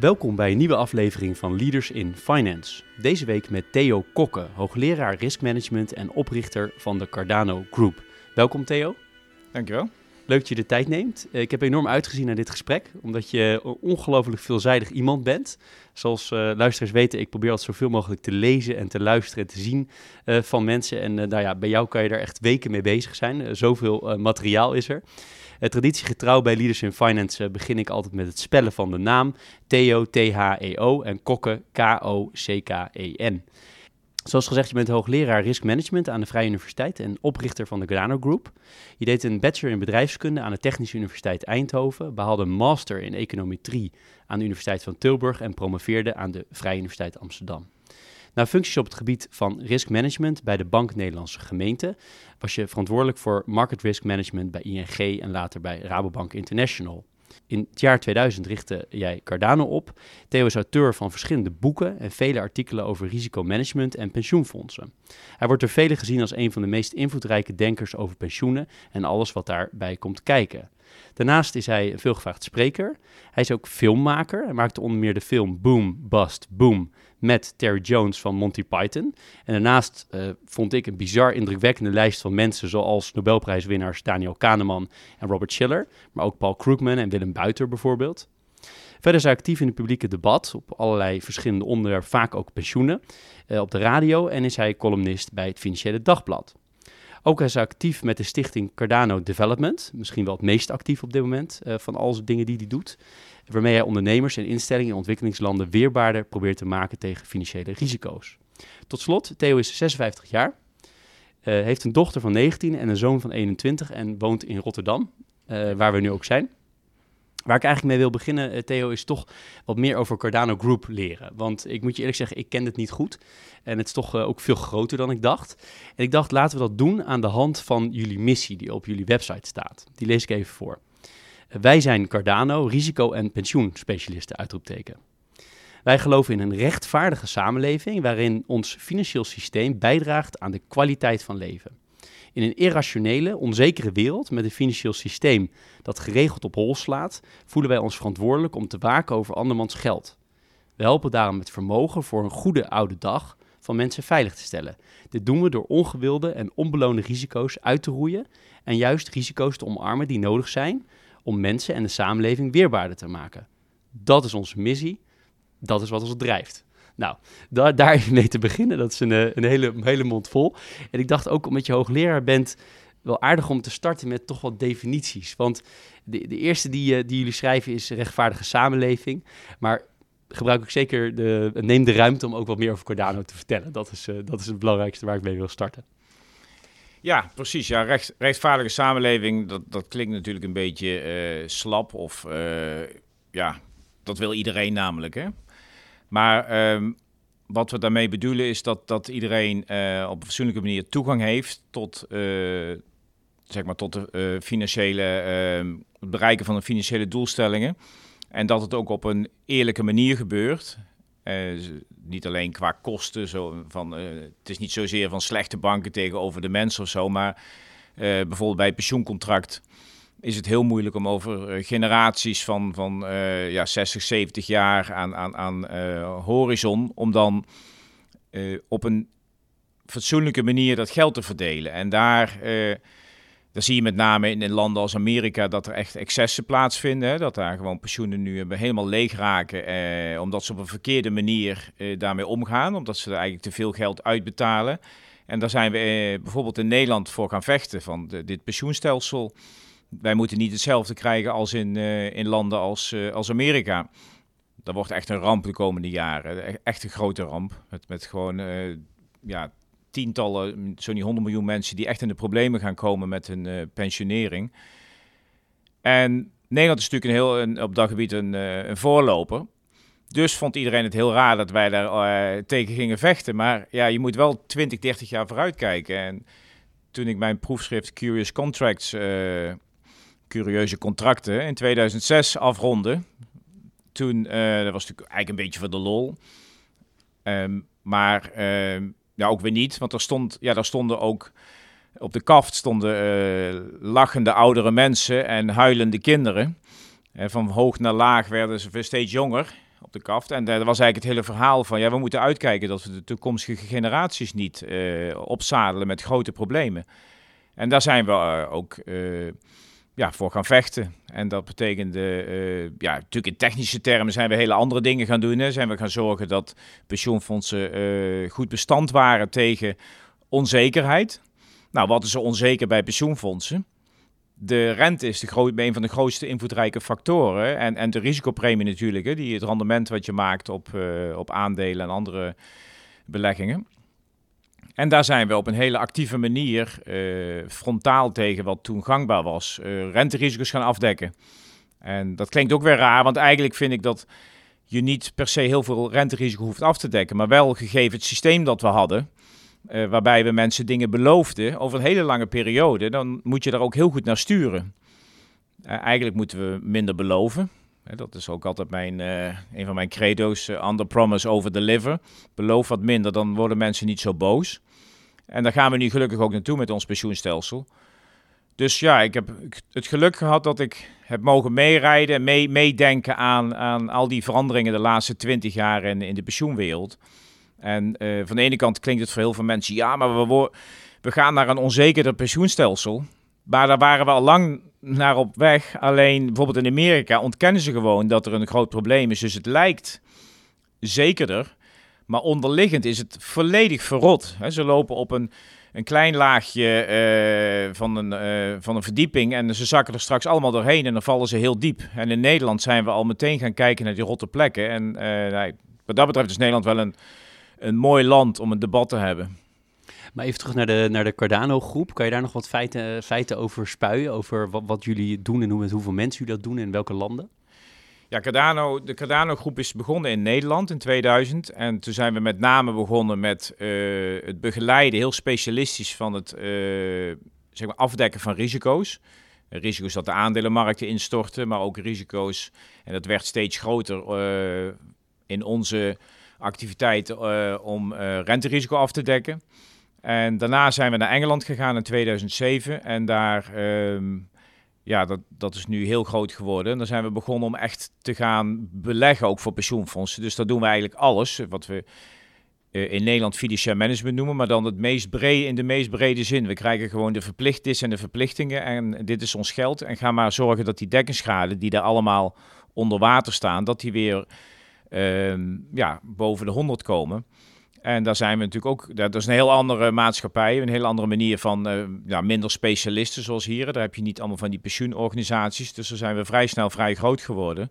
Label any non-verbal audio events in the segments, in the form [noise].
Welkom bij een nieuwe aflevering van Leaders in Finance. Deze week met Theo Kokke, hoogleraar risk management en oprichter van de Cardano Group. Welkom Theo. Dankjewel. Leuk dat je de tijd neemt. Eh, ik heb enorm uitgezien naar dit gesprek, omdat je een ongelooflijk veelzijdig iemand bent. Zoals uh, luisteraars weten, ik probeer altijd zoveel mogelijk te lezen en te luisteren en te zien uh, van mensen. En nou ja, bij jou kan je daar echt weken mee bezig zijn. zoveel materiaal is er. Traditiegetrouw bij Leaders in Finance begin ik altijd met het spellen van de naam. Theo, T-H-E-O en Kokke, K-O-C-K-E-N. Zoals gezegd, je bent hoogleraar Risk Management aan de Vrije Universiteit en oprichter van de Grano Group. Je deed een bachelor in bedrijfskunde aan de Technische Universiteit Eindhoven, behaalde een master in econometrie aan de Universiteit van Tilburg en promoveerde aan de Vrije Universiteit Amsterdam. Na functies op het gebied van risk management bij de Bank Nederlandse Gemeente was je verantwoordelijk voor market risk management bij ING en later bij Rabobank International. In het jaar 2000 richtte jij Cardano op. Theo is auteur van verschillende boeken en vele artikelen over risicomanagement en pensioenfondsen. Hij wordt door velen gezien als een van de meest invloedrijke denkers over pensioenen en alles wat daarbij komt kijken. Daarnaast is hij een veelgevraagd spreker. Hij is ook filmmaker. Hij maakte onder meer de film Boom, Bust, Boom met Terry Jones van Monty Python. En daarnaast uh, vond ik een bizar indrukwekkende lijst van mensen zoals Nobelprijswinnaars Daniel Kahneman en Robert Schiller, maar ook Paul Krugman en Willem Buiter bijvoorbeeld. Verder is hij actief in het publieke debat op allerlei verschillende onderwerpen, vaak ook pensioenen, uh, op de radio en is hij columnist bij het Financiële Dagblad. Ook is hij actief met de stichting Cardano Development, misschien wel het meest actief op dit moment uh, van al zijn dingen die hij doet waarmee hij ondernemers en instellingen in ontwikkelingslanden weerbaarder probeert te maken tegen financiële risico's. Tot slot, Theo is 56 jaar, uh, heeft een dochter van 19 en een zoon van 21 en woont in Rotterdam, uh, waar we nu ook zijn. Waar ik eigenlijk mee wil beginnen, uh, Theo, is toch wat meer over Cardano Group leren. Want ik moet je eerlijk zeggen, ik ken het niet goed. En het is toch ook veel groter dan ik dacht. En ik dacht, laten we dat doen aan de hand van jullie missie die op jullie website staat. Die lees ik even voor. Wij zijn Cardano, risico- en pensioenspecialisten, uitroepteken. Wij geloven in een rechtvaardige samenleving waarin ons financieel systeem bijdraagt aan de kwaliteit van leven. In een irrationele, onzekere wereld met een financieel systeem dat geregeld op hol slaat, voelen wij ons verantwoordelijk om te waken over andermans geld. We helpen daarom met vermogen voor een goede oude dag van mensen veilig te stellen. Dit doen we door ongewilde en onbeloonde risico's uit te roeien en juist risico's te omarmen die nodig zijn om mensen en de samenleving weerbaarder te maken. Dat is onze missie, dat is wat ons drijft. Nou, daar, mee te beginnen, dat is een, eh, een, hele, hele mond vol. En ik dacht ook, omdat je hoogleraar bent, wel aardig om te starten met toch wat definities. Want de, de eerste die, eh, die jullie schrijven is rechtvaardige samenleving. Maar gebruik ik zeker de, neem de ruimte om ook wat meer over Cardano te vertellen. Dat is, uh, dat is het belangrijkste waar ik mee wil starten. Ja, precies. Ja, recht, rechtvaardige samenleving, dat, dat klinkt natuurlijk een beetje slap. Of ja, dat wil iedereen namelijk. Hè? Maar um, wat we daarmee bedoelen is dat, dat iedereen uh, op een fatsoenlijke manier toegang heeft tot, zeg maar tot de financiële, ehm, het bereiken van de financiële doelstellingen. En dat het ook op een eerlijke manier gebeurt. Niet alleen qua kosten, zo van, het is niet zozeer van slechte banken tegenover de mensen of zo, maar bijvoorbeeld bij het pensioencontract is het heel moeilijk om over generaties van, van ja, 60, 70 jaar aan, aan, aan horizon, om dan op een fatsoenlijke manier dat geld te verdelen. En daar dan zie je met name in, landen als Amerika dat er echt excessen plaatsvinden. Hè? Dat daar gewoon pensioenen nu helemaal leeg raken. Eh, omdat ze op een verkeerde manier eh, daarmee omgaan. Omdat ze er eigenlijk te veel geld uitbetalen. En daar zijn we eh, bijvoorbeeld in Nederland voor gaan vechten. Van dit pensioenstelsel. Wij moeten niet hetzelfde krijgen als in, eh, in landen als, eh, als Amerika. Dat wordt echt een ramp de komende jaren. Echt een grote ramp. Met, met gewoon eh, ja, tientallen, zo niet 100 miljoen mensen die echt in de problemen gaan komen met hun uh, pensionering. En Nederland is natuurlijk een heel, een, op dat gebied een, een voorloper. Dus vond iedereen het heel raar dat wij daar tegen gingen vechten. Maar ja, je moet wel 20, 30 jaar vooruit kijken. En toen ik mijn proefschrift Curious Contracts, curieuze contracten, in 2006 afronde, toen, dat was natuurlijk eigenlijk een beetje voor de lol. Um, maar uh, ja, ook weer niet, want er, stond, ja, daar stonden ook op de kaft stonden uh, lachende oudere mensen en huilende kinderen. Uh, van hoog naar laag werden ze steeds jonger op de kaft. En dat was eigenlijk het hele verhaal van, ja, we moeten uitkijken dat we de toekomstige generaties niet opzadelen met grote problemen. En daar zijn we ook ja, voor gaan vechten. En dat betekende, uh, ja, natuurlijk in technische termen zijn we hele andere dingen gaan doen. Hè. Zijn we gaan zorgen dat pensioenfondsen uh, goed bestand waren tegen onzekerheid. Nou, wat is er onzeker bij pensioenfondsen? De rente is de een van de grootste invloedrijke factoren. En, en de risicopremie natuurlijk, hè, die het rendement wat je maakt op, uh, op aandelen en andere beleggingen. En daar zijn we op een hele actieve manier uh, frontaal tegen wat toen gangbaar was, uh, renterisico's gaan afdekken. En dat klinkt ook weer raar, want eigenlijk vind ik dat je niet per se heel veel renterisico hoeft af te dekken, maar wel gegeven het systeem dat we hadden, uh, waarbij we mensen dingen beloofden over een hele lange periode, dan moet je daar ook heel goed naar sturen. eigenlijk moeten we minder beloven. Dat is ook altijd mijn, een van mijn credo's, under promise, over deliver. Beloof wat minder, dan worden mensen niet zo boos. En daar gaan we nu gelukkig ook naartoe met ons pensioenstelsel. Dus ja, ik heb het geluk gehad dat ik heb mogen meerijden en mee, meedenken aan, aan al die veranderingen de laatste twintig jaar in, in de pensioenwereld. En uh, van de ene kant klinkt het voor heel veel mensen, ja, maar we, we gaan naar een onzekerder pensioenstelsel. Maar daar waren we al lang naar op weg. Alleen bijvoorbeeld in Amerika ontkennen ze gewoon dat er een groot probleem is. Dus het lijkt zekerder. Maar onderliggend is het volledig verrot. Ze lopen op een, een klein laagje uh, van, een, uh, van een verdieping en ze zakken er straks allemaal doorheen en dan vallen ze heel diep. En in Nederland zijn we al meteen gaan kijken naar die rotte plekken. En uh, nou, wat dat betreft is Nederland wel een, een mooi land om een debat te hebben. Maar even terug naar de, naar de Cardano-groep. Kan je daar nog wat feiten, feiten over spuien? Over wat, wat jullie doen en hoe, met hoeveel mensen jullie dat doen en in welke landen? Ja, Cardano, de Cardano-groep is begonnen in Nederland in 2000. En toen zijn we met name begonnen met uh, het begeleiden, heel specialistisch, van het uh, zeg maar afdekken van risico's. Risico's dat de aandelenmarkten instorten, maar ook risico's, en dat werd steeds groter uh, in onze activiteit om renterisico af te dekken. En daarna zijn we naar Engeland gegaan in 2007 en daar ehm, ja, dat, dat is nu heel groot geworden. En dan zijn we begonnen om echt te gaan beleggen, ook voor pensioenfondsen. Dus dat doen we eigenlijk alles, wat we uh, in Nederland fiduciair management noemen, maar dan het meest brede, in de meest brede zin. We krijgen gewoon de verplichtingen en de verplichtingen en dit is ons geld. En ga maar zorgen dat die dekkingsgraden, die daar allemaal onder water staan, dat die weer uh, ja, boven de 100 komen. En daar zijn we natuurlijk ook, dat is een heel andere maatschappij, een heel andere manier van uh, ja, minder specialisten zoals hier. Daar heb je niet allemaal van die pensioenorganisaties. Dus daar zijn we vrij snel vrij groot geworden.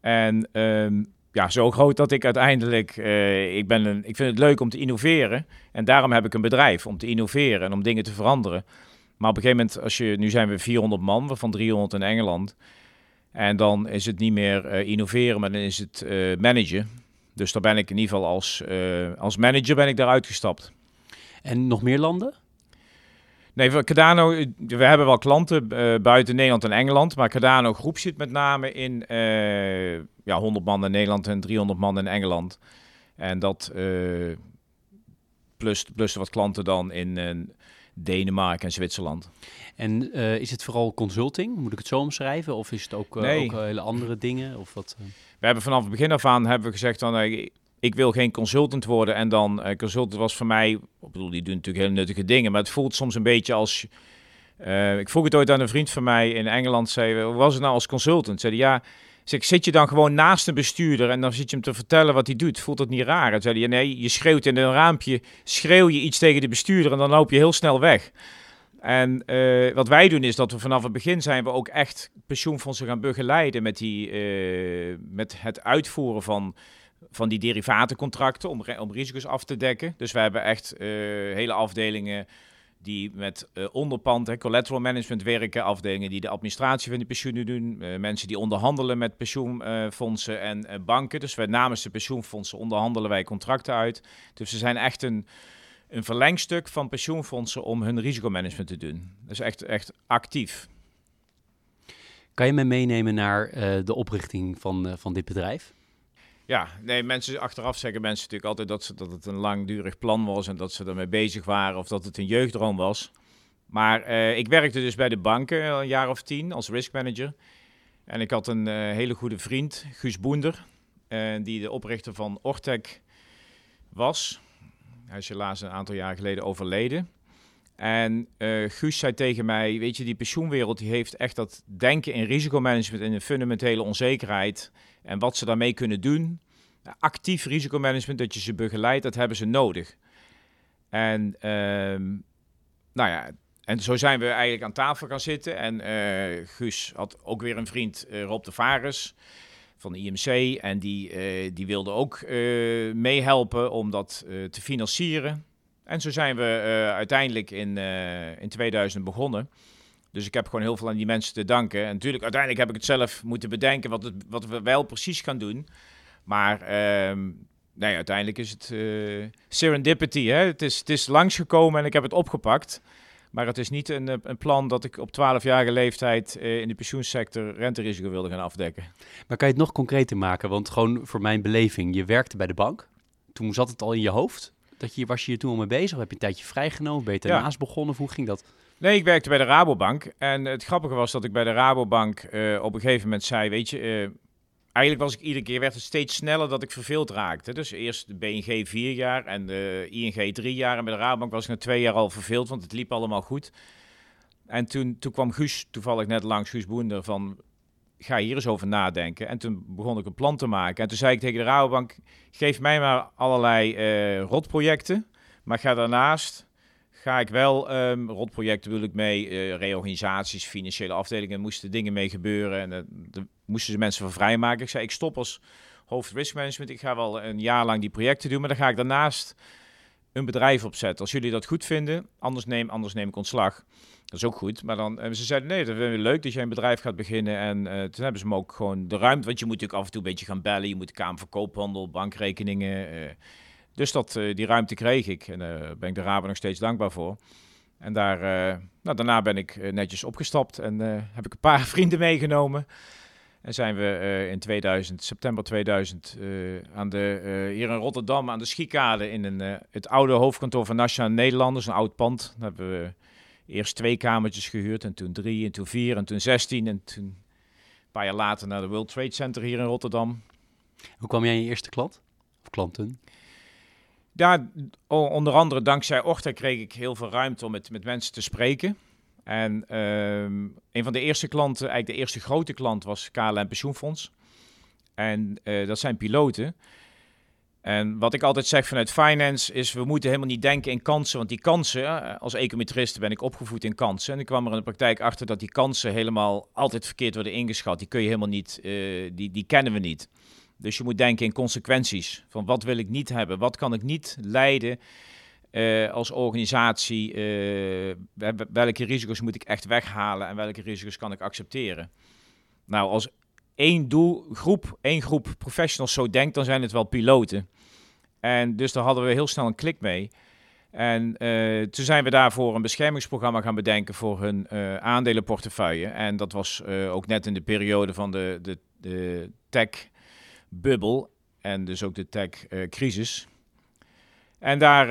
En um, ja, zo groot dat ik uiteindelijk, uh, ik, ben een, ik vind het leuk om te innoveren. En daarom heb ik een bedrijf om te innoveren en om dingen te veranderen. Maar op een gegeven moment, als je, nu zijn we 400 man, waarvan 300 in Engeland. En dan is het niet meer uh, innoveren, maar dan is het managen. Dus daar ben ik in ieder geval als, uh, als manager ben ik daar uitgestapt. En nog meer landen? Nee, voor Cardano, we hebben wel klanten uh, buiten Nederland en Engeland, maar Cardano groep zit met name in uh, ja, 100 man in Nederland en 300 man in Engeland. En dat plus, plus wat klanten dan in Denemarken en Zwitserland. En is het vooral consulting? Moet ik het zo omschrijven? Of is het ook, nee. ook hele andere dingen? Of wat? we hebben vanaf het begin af aan hebben we gezegd dan ik wil geen consultant worden en dan consultant was voor mij, ik bedoel die doen natuurlijk hele nuttige dingen, maar het voelt soms een beetje als ik vroeg het ooit aan een vriend van mij in Engeland, zei was het nou als consultant? Zei ja, zeg, zit je dan gewoon naast een bestuurder en dan zit je hem te vertellen wat hij doet? Voelt dat niet raar? En zei hij, nee, je schreeuwt in een raampje, schreeuw je iets tegen de bestuurder en dan loop je heel snel weg. En uh, wat wij doen is dat we vanaf het begin zijn we ook echt pensioenfondsen gaan begeleiden met, die, uh, met het uitvoeren van, van die derivatencontracten om, om risico's af te dekken. Dus we hebben echt uh, hele afdelingen die met uh, onderpand en collateral management werken, afdelingen die de administratie van die pensioenen doen, uh, mensen die onderhandelen met pensioenfondsen en banken. Dus wij namens de pensioenfondsen onderhandelen wij contracten uit. Dus ze zijn echt een, een verlengstuk van pensioenfondsen om hun risicomanagement te doen. Dus echt, echt actief. Kan je me meenemen naar de oprichting van, van dit bedrijf? Ja, nee, mensen achteraf zeggen mensen natuurlijk altijd dat, ze, dat het een langdurig plan was en dat ze ermee bezig waren of dat het een jeugddroom was. Maar uh, ik werkte dus bij de banken een jaar of tien als risk manager. En ik had een uh, hele goede vriend, Guus Boender, die de oprichter van Ortec was. Hij is helaas een aantal jaar geleden overleden. En Guus zei tegen mij, weet je, die pensioenwereld die heeft echt dat denken in risicomanagement en een fundamentele onzekerheid en wat ze daarmee kunnen doen. Actief risicomanagement, dat je ze begeleidt, dat hebben ze nodig. En, uh, nou ja, en zo zijn we eigenlijk aan tafel gaan zitten. En uh, Guus had ook weer een vriend, uh, Rob de Vares van de IMC. En die, uh, die wilde ook meehelpen om dat te financieren. En zo zijn we uiteindelijk in, in 2000 begonnen. Dus ik heb gewoon heel veel aan die mensen te danken. En natuurlijk, uiteindelijk heb ik het zelf moeten bedenken wat, het, wat we wel precies gaan doen. Maar nee, uiteindelijk is het uh, serendipity. Hè? Het, is, het is langsgekomen en ik heb het opgepakt. Maar het is niet een, een plan dat ik op 12-jarige leeftijd uh, in de pensioensector renterisico wilde gaan afdekken. Maar kan je het nog concreter maken? Want gewoon voor mijn beleving, je werkte bij de bank. Toen zat het al in je hoofd. Dat je, was je hier toen al mee bezig? Of heb je een tijdje vrijgenomen? Ben je daarnaast ja. begonnen? Hoe ging dat? Nee, ik werkte bij de Rabobank. En het grappige was dat ik bij de Rabobank uh, op een gegeven moment zei: Weet je, uh, eigenlijk was ik iedere keer werd het steeds sneller dat ik verveeld raakte. Dus eerst de BNG vier jaar en de ING drie jaar. En bij de Rabobank was ik na twee jaar al verveeld, want het liep allemaal goed. En toen, toen kwam Guus toevallig net langs, Guus Boender, van ga hier eens over nadenken. En toen begon ik een plan te maken. En toen zei ik tegen de Rabobank, geef mij maar allerlei uh, rotprojecten. Maar ga daarnaast ga ik wel, um, rotprojecten bedoel ik mee, uh, reorganisaties, financiële afdelingen, moesten dingen mee gebeuren en uh, moesten ze mensen van vrijmaken. Ik zei, ik stop als hoofd risk management, ik ga wel een jaar lang die projecten doen, maar dan ga ik daarnaast een bedrijf opzetten. Als jullie dat goed vinden, anders neem, anders neem ik ontslag. Dat is ook goed. Maar dan, en ze zeiden, nee, dat vinden we leuk dat jij een bedrijf gaat beginnen. En toen hebben ze me ook gewoon de ruimte, want je moet natuurlijk af en toe een beetje gaan bellen. Je moet de Kamer van Koophandel, bankrekeningen, dus dat, uh, die ruimte kreeg ik en daar uh, ben ik de Raben nog steeds dankbaar voor. En daar, uh, nou, daarna ben ik netjes opgestapt en heb ik een paar [laughs] vrienden meegenomen. En zijn we in 2000, september 2000 aan de, hier in Rotterdam aan de Schiekade in een, het oude hoofdkantoor van Nationale Nederlanders, een oud pand. Daar hebben we eerst twee kamertjes gehuurd en toen drie en toen vier en toen zestien. En toen een paar jaar later naar de World Trade Center hier in Rotterdam. Hoe kwam jij in je eerste klant? Of klanten? Daar, onder andere dankzij Orta kreeg ik heel veel ruimte om met, met mensen te spreken. En um, een van de eerste klanten, eigenlijk de eerste grote klant, was KLM Pensioenfonds. En uh, dat zijn piloten. En wat ik altijd zeg vanuit finance is, we moeten helemaal niet denken in kansen. Want die kansen, eh, als econometrist ben ik opgevoed in kansen. En ik kwam er in de praktijk achter dat die kansen helemaal altijd verkeerd worden ingeschat. Die kun je helemaal niet, uh, die, die kennen we niet. Dus je moet denken in consequenties. Van wat wil ik niet hebben? Wat kan ik niet leiden uh, als organisatie? Uh, welke risico's moet ik echt weghalen en welke risico's kan ik accepteren? Nou, als één doelgroep, één groep professionals zo denkt, dan zijn het wel piloten. En dus daar hadden we heel snel een klik mee. En uh, toen zijn we daarvoor een beschermingsprogramma gaan bedenken voor hun aandelenportefeuille. En dat was ook net in de periode van de, de, de tech bubbel en dus ook de tech-crisis. en daar,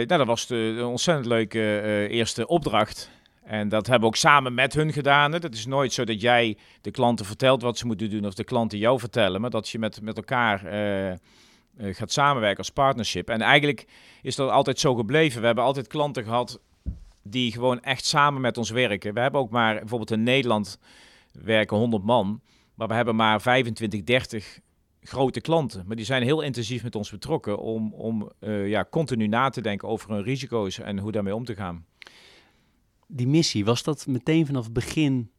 uh, dat was de, een ontzettend leuke uh, eerste opdracht. En dat hebben we ook samen met hun gedaan. Het is nooit zo dat jij de klanten vertelt wat ze moeten doen of de klanten jou vertellen, maar dat je met, met elkaar uh, gaat samenwerken als partnership. En eigenlijk is dat altijd zo gebleven. We hebben altijd klanten gehad die gewoon echt samen met ons werken. We hebben ook maar bijvoorbeeld in Nederland werken 100 man, maar we hebben maar 25, 30 grote klanten. Maar die zijn heel intensief met ons betrokken om, om uh, ja, continu na te denken over hun risico's en hoe daarmee om te gaan. Die missie, was dat meteen vanaf het begin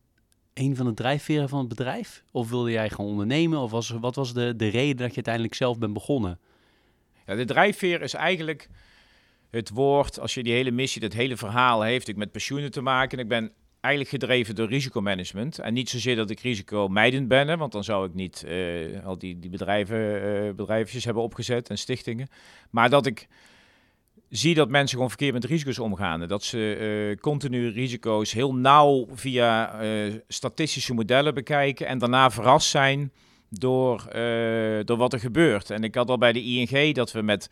een van de drijfveren van het bedrijf? Of wilde jij gaan ondernemen? Of was, wat was de, de reden dat je uiteindelijk zelf bent begonnen? Ja, de drijfveer is eigenlijk het woord, als je die hele missie, dat hele verhaal heeft ik met pensioenen te maken. En ik ben eigenlijk gedreven door risicomanagement. En niet zozeer dat ik risicomijdend ben, hè, want dan zou ik niet uh, al die, die bedrijven, uh, bedrijfjes hebben opgezet en stichtingen. Maar dat ik zie dat mensen gewoon verkeerd met risico's omgaan. Dat ze uh, continu risico's heel nauw via statistische modellen bekijken en daarna verrast zijn door, door wat er gebeurt. En ik had al bij de ING dat we met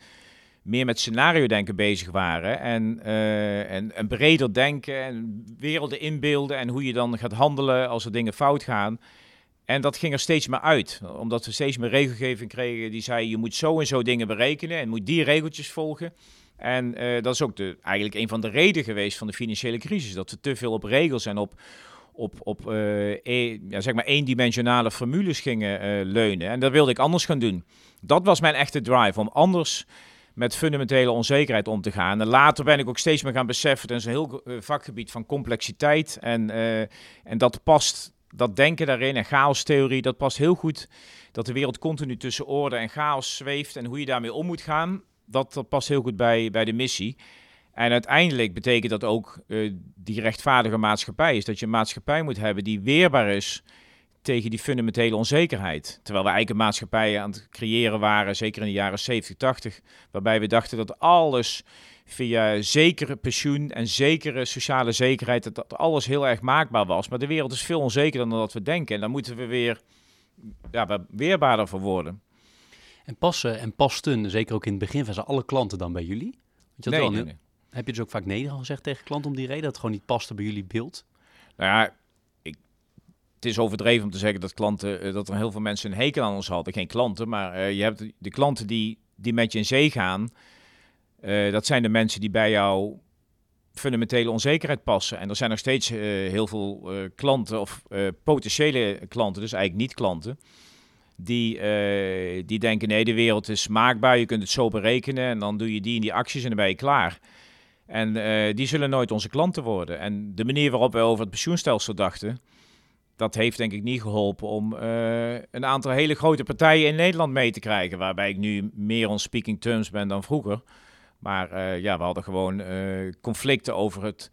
meer met scenario denken bezig waren. En, uh, en, en breder denken en werelden inbeelden en hoe je dan gaat handelen als er dingen fout gaan. En dat ging er steeds meer uit, omdat we steeds meer regelgeving kregen die zei je moet zo en zo dingen berekenen en moet die regeltjes volgen. En uh, dat is ook de, eigenlijk een van de redenen geweest van de financiële crisis, dat we te veel op regels en op, op, op uh, e, ja, zeg maar eendimensionale formules gingen leunen. En dat wilde ik anders gaan doen. Dat was mijn echte drive, om anders met fundamentele onzekerheid om te gaan. En later ben ik ook steeds meer gaan beseffen, dat is een heel eh, vakgebied van complexiteit. En, uh, en dat past, dat denken daarin en chaostheorie, dat past heel goed. Dat de wereld continu tussen orde en chaos zweeft en hoe je daarmee om moet gaan, dat, dat past heel goed bij, bij de missie. En uiteindelijk betekent dat ook uh, die rechtvaardige maatschappij is dat je een maatschappij moet hebben die weerbaar is tegen die fundamentele onzekerheid. Terwijl we eigenlijk een maatschappij aan het creëren waren, zeker in de jaren 70, 80, waarbij we dachten dat alles via zekere pensioen en zekere sociale zekerheid, dat, dat alles heel erg maakbaar was. Maar de wereld is veel onzekerder dan dat we denken. En dan moeten we weer ja, weerbaarder voor worden. En passen en pasten, zeker ook in het begin, van alle klanten dan bij jullie? Want je nee, nee, Heb je dus ook vaak nee gezegd tegen klanten om die reden, dat het gewoon niet paste bij jullie beeld? Nou ja, het is overdreven om te zeggen dat klanten, eh, dat er heel veel mensen een hekel aan ons hadden. Geen klanten, maar uh, je hebt de klanten die, die met je in zee gaan. Uh, dat zijn de mensen die bij jou fundamentele onzekerheid passen. En er zijn nog steeds heel veel klanten of potentiële klanten, dus eigenlijk niet klanten. Die, die denken, nee, de wereld is maakbaar, je kunt het zo berekenen en dan doe je die en die acties en dan ben je klaar. En die zullen nooit onze klanten worden. En de manier waarop wij over het pensioenstelsel dachten, dat heeft denk ik niet geholpen om uh, een aantal hele grote partijen in Nederland mee te krijgen. Waarbij ik nu meer on speaking terms ben dan vroeger. Maar uh, ja, we hadden gewoon uh, conflicten over het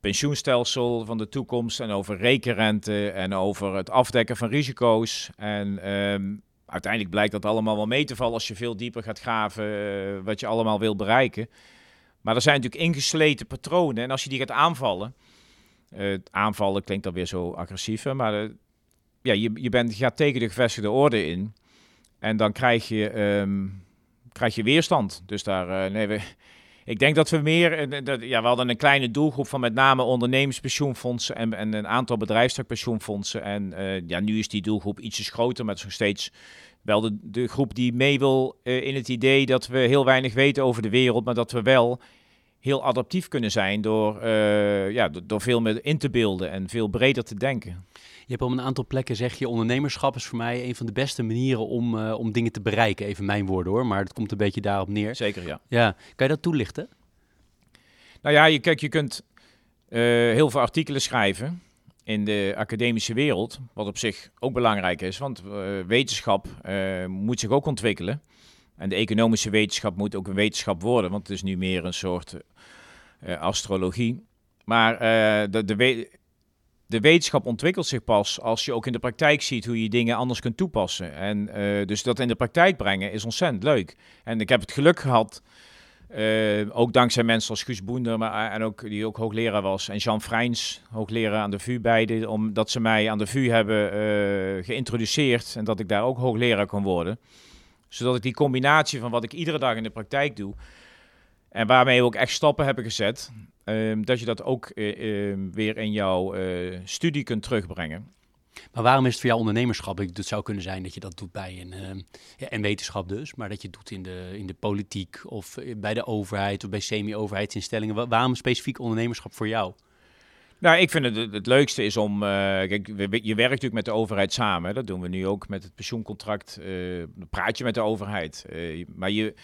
pensioenstelsel van de toekomst. En over rekenrente en over het afdekken van risico's. En um, uiteindelijk blijkt dat allemaal wel mee te vallen als je veel dieper gaat graven wat je allemaal wil bereiken. Maar er zijn natuurlijk ingesleten patronen. En als je die gaat aanvallen uh, aanvallen klinkt dan weer zo agressief, maar uh, ja, je, je, bent, gaat tegen de gevestigde orde in. En dan krijg je, um, krijg je weerstand. Dus daar, uh, nee, we, [laughs] ik denk dat we meer, dat, ja, we hadden een kleine doelgroep van met name ondernemerspensioenfondsen en, en een aantal bedrijfstakpensioenfondsen. En ja, nu is die doelgroep ietsjes groter, maar het nog steeds wel de, de groep die mee wil in het idee dat we heel weinig weten over de wereld, maar dat we wel heel adaptief kunnen zijn door, uh, ja, door veel meer in te beelden en veel breder te denken. Je hebt op een aantal plekken zeg je, ondernemerschap is voor mij een van de beste manieren om, uh, om dingen te bereiken. Even mijn woorden hoor, maar het komt een beetje daarop neer. Zeker, ja. Ja, kan je dat toelichten? Nou ja, je, kijk, je kunt uh, heel veel artikelen schrijven in de academische wereld, wat op zich ook belangrijk is, want wetenschap moet zich ook ontwikkelen. En de economische wetenschap moet ook een wetenschap worden, want het is nu meer een soort uh, astrologie. Maar uh, de, de, wetenschap ontwikkelt zich pas als je ook in de praktijk ziet hoe je dingen anders kunt toepassen. En uh, dus dat in de praktijk brengen is ontzettend leuk. En ik heb het geluk gehad, ook dankzij mensen als Guus Boender, maar, en ook, die ook hoogleraar was, en Jean Freins, hoogleraar aan de VU beide, omdat ze mij aan de VU hebben geïntroduceerd en dat ik daar ook hoogleraar kon worden zodat ik die combinatie van wat ik iedere dag in de praktijk doe. En waarmee we ook echt stappen hebben gezet. Um, dat je dat ook uh, weer in jouw uh, studie kunt terugbrengen. Maar waarom is het voor jou ondernemerschap? Het zou kunnen zijn dat je dat doet bij een, uh, ja, en wetenschap dus, maar dat je het doet in de, in de politiek of bij de overheid of bij semi-overheidsinstellingen. Waarom specifiek ondernemerschap voor jou? Nou, ik vind het het leukste is om. Uh, kijk, je werkt natuurlijk met de overheid samen. Dat doen we nu ook met het pensioencontract. Uh, praat je met de overheid. Uh, maar je,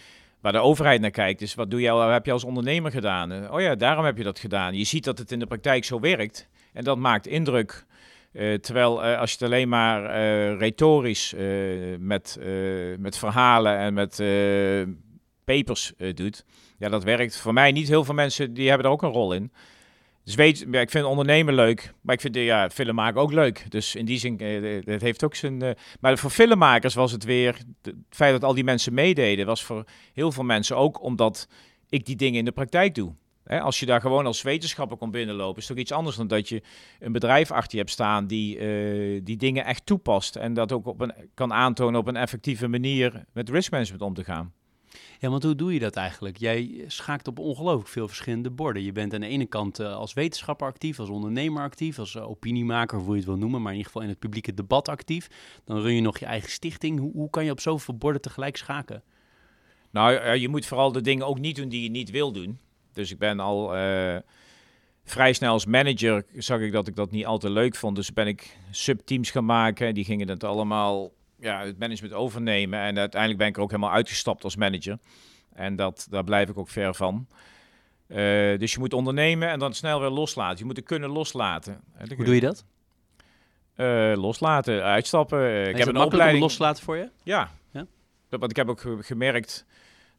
waar de overheid naar kijkt, is wat doe jij, wat heb je als ondernemer gedaan? oh ja, daarom heb je dat gedaan. Je ziet dat het in de praktijk zo werkt. En dat maakt indruk. terwijl als je het alleen maar retorisch met, met verhalen en met papers doet. Ja, dat werkt voor mij niet. Heel veel mensen die hebben er ook een rol in. Dus weet, ik vind ondernemen leuk, maar ik vind ja, film maken ook leuk. Dus in die zin, uh, het heeft ook zijn... Uh, maar voor filmmakers was het weer... het feit dat al die mensen meededen, was voor heel veel mensen ook omdat ik die dingen in de praktijk doe. als je daar gewoon als wetenschapper komt binnenlopen, is het toch iets anders dan dat je een bedrijf achter je hebt staan die, uh, die dingen echt toepast. En dat ook op een, kan aantonen op een effectieve manier met risk management om te gaan. Ja, want hoe doe je dat eigenlijk? Jij schaakt op ongelooflijk veel verschillende borden. Je bent aan de ene kant uh, als wetenschapper actief, als ondernemer actief, als uh, opiniemaker, hoe je het wil noemen, maar in ieder geval in het publieke debat actief. Dan run je nog je eigen stichting. Hoe, kan je op zoveel borden tegelijk schaken? Nou, je moet vooral de dingen ook niet doen die je niet wil doen. Dus ik ben al uh, vrij snel als manager, zag ik dat ik dat niet altijd leuk vond. Dus ben ik subteams gaan maken. Die gingen het allemaal ja, het management overnemen. En uiteindelijk ben ik er ook helemaal uitgestapt als manager. En dat, daar blijf ik ook ver van. Uh, dus je moet ondernemen en dan snel weer loslaten. Je moet het kunnen loslaten. Hoe doe je dat? Uh, loslaten, uitstappen. Uh, ik heb een opleiding loslaten voor je. Ja. ja. Dat, want ik heb ook gemerkt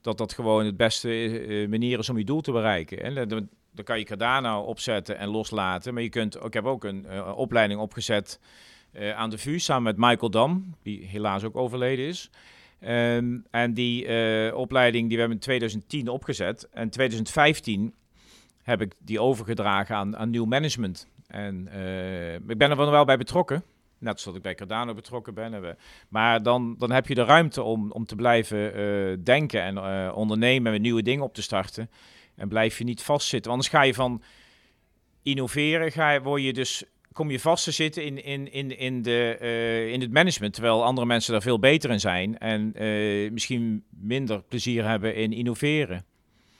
dat dat gewoon het beste manier is om je doel te bereiken. En dan, dan kan je Cardano opzetten en loslaten. Maar je kunt, ik heb ook een opleiding opgezet uh, aan de VU samen met Michael Dam, die helaas ook overleden is. Um, en die uh, opleiding die we hebben in 2010 opgezet. En 2015 heb ik die overgedragen aan, aan nieuw management. En uh, ik ben er wel bij betrokken. Net zoals ik bij Cardano betrokken ben. Maar dan, dan heb je de ruimte om, om te blijven denken en ondernemen en nieuwe dingen op te starten. En blijf je niet vastzitten. Anders ga je van innoveren, ga je, word je dus kom je vast te zitten in, in, in, in, de, uh, in het management, terwijl andere mensen daar veel beter in zijn en uh, misschien minder plezier hebben in innoveren.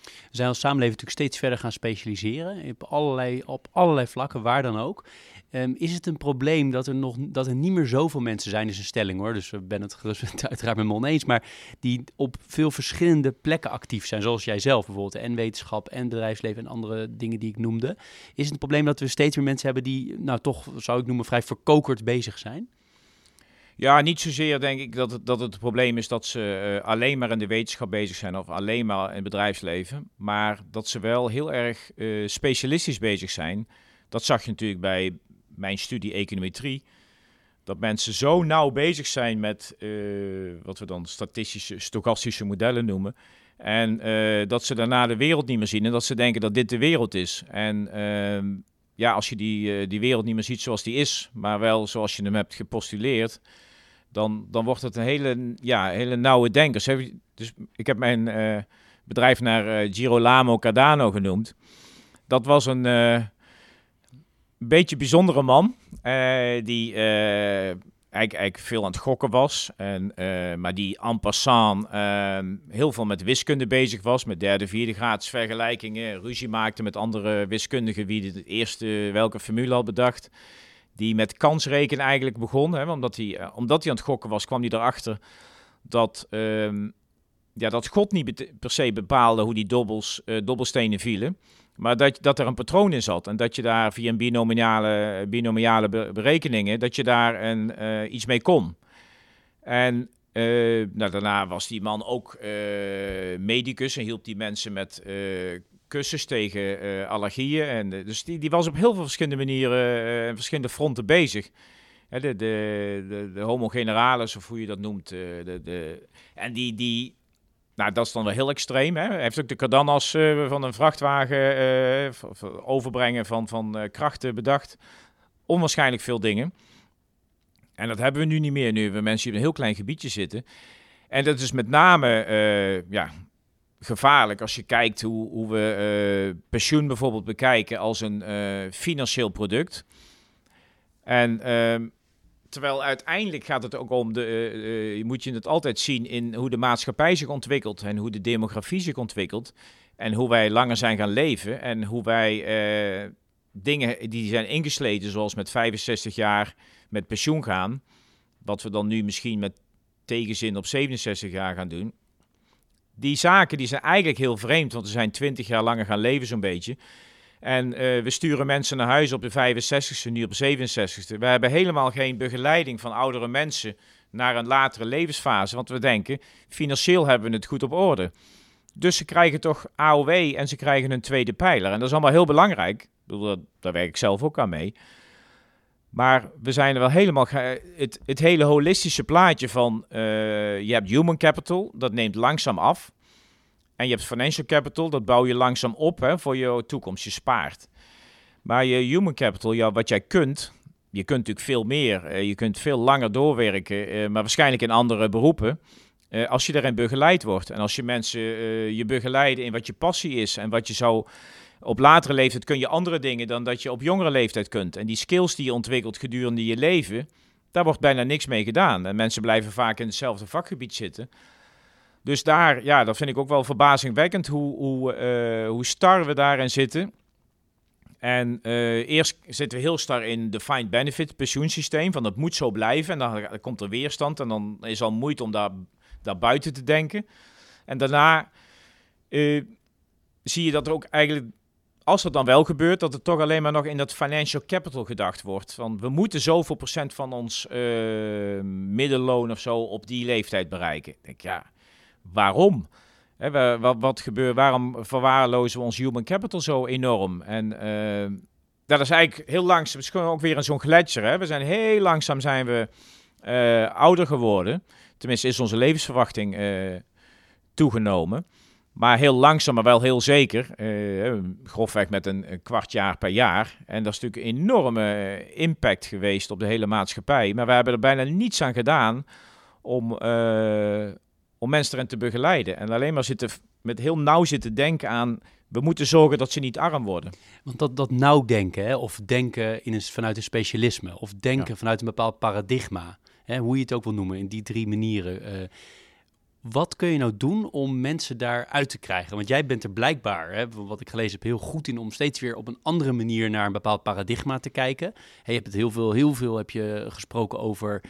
We zijn als samenleving natuurlijk steeds verder gaan specialiseren op allerlei, op allerlei vlakken, waar dan ook. Ehm, is het een probleem dat er, nog, dat er niet meer zoveel mensen zijn, is een stelling hoor, dus we ben het [laughs] uiteraard met me oneens, maar die op veel verschillende plekken actief zijn, zoals jij zelf bijvoorbeeld, en wetenschap en bedrijfsleven en andere dingen die ik noemde. Is het een probleem dat we steeds meer mensen hebben die, nou toch zou ik noemen, vrij verkokerd bezig zijn? Ja, niet zozeer denk ik dat het, dat het, probleem is dat ze uh, alleen maar in de wetenschap bezig zijn of alleen maar in het bedrijfsleven. Maar dat ze wel heel erg uh, specialistisch bezig zijn. Dat zag je natuurlijk bij mijn studie econometrie, dat mensen zo nauw bezig zijn met uh, wat we dan statistische, stochastische modellen noemen. En uh, dat ze daarna de wereld niet meer zien en dat ze denken dat dit de wereld is. En uh, ja, als je die, uh, die wereld niet meer ziet zoals die is, maar wel zoals je hem hebt gepostuleerd, dan, dan wordt het een hele, ja, hele nauwe denkers. Dus ik heb mijn bedrijf naar Girolamo Cardano genoemd. Dat was een beetje bijzondere man. Uh, die uh, eigenlijk, eigenlijk, veel aan het gokken was. En, uh, maar die en passant ehm, heel veel met wiskunde bezig was. Met derde, vierde graads vergelijkingen. Ruzie maakte met andere wiskundigen wie de eerste welke formule had bedacht. Die met kansrekenen eigenlijk begon. Hè, omdat, hij, omdat hij aan het gokken was, kwam hij erachter dat, ehm, ja, dat God niet per se bepaalde hoe die dobbels, dobbelstenen vielen. Maar dat, dat er een patroon in zat en dat je daar via een binomiale, binomiale berekeningen, dat je daar een, uh, iets mee kon. En uh, nou, daarna was die man ook uh, medicus en hielp die mensen met kussens tegen allergieën. En, dus die, die was op heel veel verschillende manieren en verschillende fronten bezig. de, de, de, de homo generalis, of hoe je dat noemt. de, de, en die, die, nou, dat is dan wel heel extreem. Hè? Hij heeft ook de cardanas uh, van een vrachtwagen uh, overbrengen van, van uh, krachten bedacht. Onwaarschijnlijk veel dingen. En dat hebben we nu niet meer, nu we mensen in een heel klein gebiedje zitten. En dat is met name ja, gevaarlijk als je kijkt hoe, hoe we pensioen bijvoorbeeld bekijken als een financieel product. En ehm, Terwijl uiteindelijk gaat het ook om, de, uh, uh, moet je het altijd zien in hoe de maatschappij zich ontwikkelt en hoe de demografie zich ontwikkelt. En hoe wij langer zijn gaan leven en hoe wij uh, dingen die zijn ingesleten, zoals met 65 jaar met pensioen gaan, wat we dan nu misschien met tegenzin op 67 jaar gaan doen. Die zaken die zijn eigenlijk heel vreemd, want we zijn 20 jaar langer gaan leven zo'n beetje. En uh, we sturen mensen naar huis op de 65ste, nu op de 67ste. We hebben helemaal geen begeleiding van oudere mensen naar een latere levensfase. Want we denken, financieel hebben we het goed op orde. Dus ze krijgen toch AOW en ze krijgen een tweede pijler. En dat is allemaal heel belangrijk. Ik bedoel, daar werk ik zelf ook aan mee. Maar we zijn er wel helemaal. Het, het hele holistische plaatje van. Uh, je hebt human capital, dat neemt langzaam af. En je hebt financial capital, dat bouw je langzaam op hè, voor je toekomst. Je spaart. Maar je human capital, ja, wat jij kunt. Je kunt natuurlijk veel meer. Uh, je kunt veel langer doorwerken. Uh, maar waarschijnlijk in andere beroepen. als je daarin begeleid wordt. En als je mensen je begeleiden in wat je passie is. En wat je zou op latere leeftijd kun je andere dingen dan dat je op jongere leeftijd kunt. En die skills die je ontwikkelt gedurende je leven, daar wordt bijna niks mee gedaan. En mensen blijven vaak in hetzelfde vakgebied zitten. Dus daar, ja, dat vind ik ook wel verbazingwekkend hoe, hoe, uh, hoe star we daarin zitten. En uh, eerst zitten we heel star in de defined benefit pensioensysteem, van dat moet zo blijven. En dan, komt er weerstand en dan is al moeite om daar, daar buiten te denken. En daarna uh, zie je dat er ook eigenlijk als dat dan wel gebeurt, dat het toch alleen maar nog in dat financial capital gedacht wordt. Want we moeten zoveel procent van ons middenloon of zo op die leeftijd bereiken. Ik denk, ja, waarom? Wat, wat gebeurt, waarom verwaarlozen we ons human capital zo enorm? En uh, dat is eigenlijk heel langzaam, het is ook weer een zo'n gletsjer. We zijn heel langzaam zijn we uh, ouder geworden. Tenminste is onze levensverwachting toegenomen. Maar heel langzaam, maar wel heel zeker. Grofweg met een, kwart jaar per jaar. En dat is natuurlijk een enorme eh, impact geweest op de hele maatschappij. Maar we hebben er bijna niets aan gedaan om, om mensen erin te begeleiden. En alleen maar zitten, met heel nauw zitten denken aan... we moeten zorgen dat ze niet arm worden. Want dat, dat nauw denken, hè, of denken in een, vanuit een specialisme... of denken vanuit een bepaald paradigma... Hè, hoe je het ook wil noemen, in die drie manieren... Wat kun je nou doen om mensen daar uit te krijgen? Want jij bent er blijkbaar, hè, wat ik gelezen heb, heel goed in om steeds weer op een andere manier naar een bepaald paradigma te kijken. je hebt het heel veel, heel veel heb je gesproken over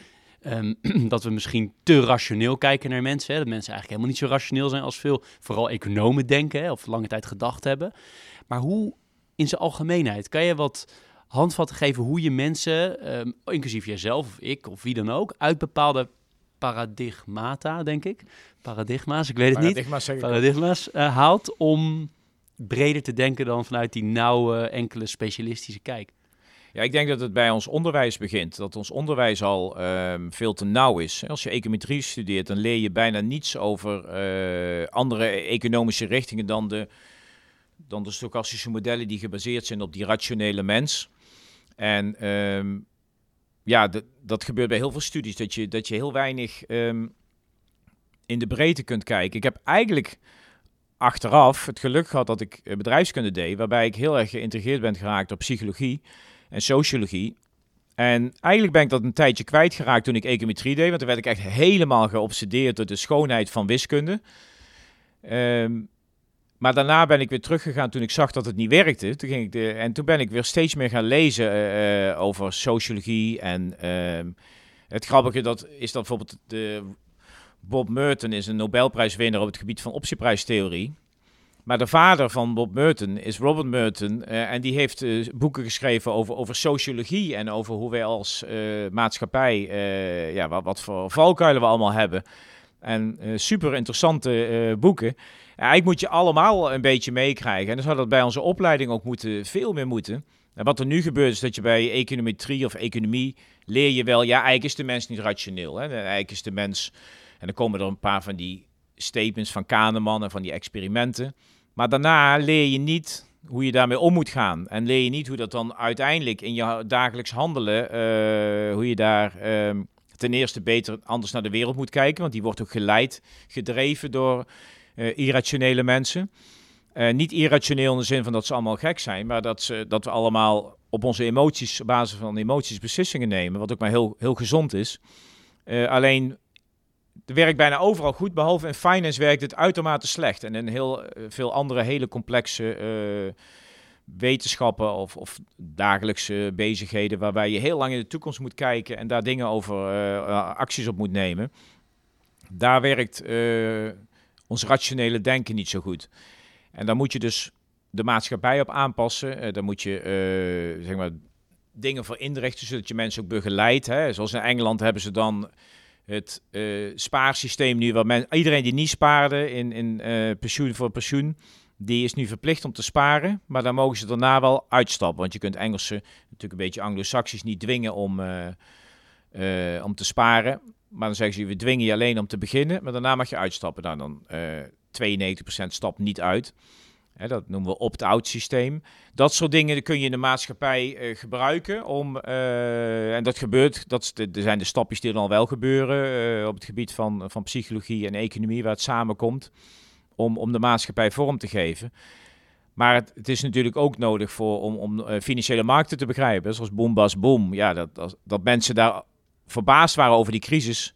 um, [clears throat] dat we misschien te rationeel kijken naar mensen. Hè? Dat mensen eigenlijk helemaal niet zo rationeel zijn als veel, vooral economen denken hè, of lange tijd gedacht hebben. Maar hoe in zijn algemeenheid kan je wat handvatten geven hoe je mensen, um, inclusief jezelf of ik of wie dan ook, uit bepaalde paradigmata, denk ik. Paradigma's, ik weet het niet. Paradigma's uh, haalt om breder te denken dan vanuit die nauwe, enkele specialistische kijk. Ja, ik denk dat het bij ons onderwijs begint. Dat ons onderwijs al um, veel te nauw is. Als je econometrie studeert, dan leer je bijna niets over uh, andere economische richtingen dan de, dan de stochastische modellen die gebaseerd zijn op die rationele mens. En um, ja, dat gebeurt bij heel veel studies, dat je, dat je heel weinig um, in de breedte kunt kijken. Ik heb eigenlijk achteraf het geluk gehad dat ik eh, bedrijfskunde deed, waarbij ik heel erg geïntegreerd ben geraakt op psychologie en sociologie. En eigenlijk ben ik dat een tijdje kwijtgeraakt toen ik econometrie deed, want toen werd ik echt helemaal geobsedeerd door de schoonheid van wiskunde. Um, maar daarna ben ik weer teruggegaan toen ik zag dat het niet werkte. Toen ging ik de, en toen ben ik weer steeds meer gaan lezen uh, uh, over sociologie. En uh, het grappige dat, is dat bijvoorbeeld de, Bob Merton is een Nobelprijswinnaar op het gebied van optieprijstheorie. Maar de vader van Bob Merton is Robert Merton. Uh, en die heeft uh, boeken geschreven over, over sociologie en over hoe wij als uh, maatschappij, ja, wat, wat, voor valkuilen we allemaal hebben. En super interessante boeken. eigenlijk moet je allemaal een beetje meekrijgen. En dan zou dat bij onze opleiding ook moeten, veel meer moeten. En wat er nu gebeurt is dat je bij econometrie of economie leer je wel, ja, eigenlijk is de mens niet rationeel. Hè? Eigenlijk is de mens, en dan komen er een paar van die statements van Kahneman en van die experimenten. Maar daarna leer je niet hoe je daarmee om moet gaan. En leer je niet hoe dat dan uiteindelijk in je dagelijks handelen, uh, hoe je daar uh, ten eerste beter anders naar de wereld moet kijken. Want die wordt ook geleid, gedreven door uh, irrationele mensen. Uh, niet irrationeel in de zin van dat ze allemaal gek zijn, maar dat, ze, dat we allemaal op onze emoties, op basis van emoties, beslissingen nemen. Wat ook maar heel, heel gezond is. alleen het werkt bijna overal goed, behalve in finance werkt het uitermate slecht. En in heel eh, veel andere hele complexe uh, wetenschappen of, of, dagelijkse bezigheden, waarbij je heel lang in de toekomst moet kijken en daar dingen over uh, acties op moet nemen. Daar werkt ons rationele denken niet zo goed. En daar moet je dus de maatschappij op aanpassen. daar moet je zeg maar, dingen voor inrichten, zodat je mensen ook begeleidt. Zoals in Engeland hebben ze dan het uh, spaarsysteem nu, waar men, iedereen die niet spaarde in, in pensioen voor pensioen, die is nu verplicht om te sparen, maar dan mogen ze daarna wel uitstappen. Want je kunt Engelsen, natuurlijk een beetje anglo-saxisch, niet dwingen om, om te sparen. Maar dan zeggen ze, we dwingen je alleen om te beginnen, maar daarna mag je uitstappen. Nou, dan 92% stapt niet uit. Hè, dat noemen we opt-out systeem. Dat soort dingen kun je in de maatschappij uh, gebruiken om, uh, en dat gebeurt, dat er zijn de stapjes die dan wel gebeuren uh, op het gebied van, van psychologie en economie, waar het samenkomt, om, om de maatschappij vorm te geven. Maar het, het is natuurlijk ook nodig voor, om, om financiële markten te begrijpen, zoals boom, bas, boom. Ja, dat, dat, dat mensen daar verbaasd waren over die crisis,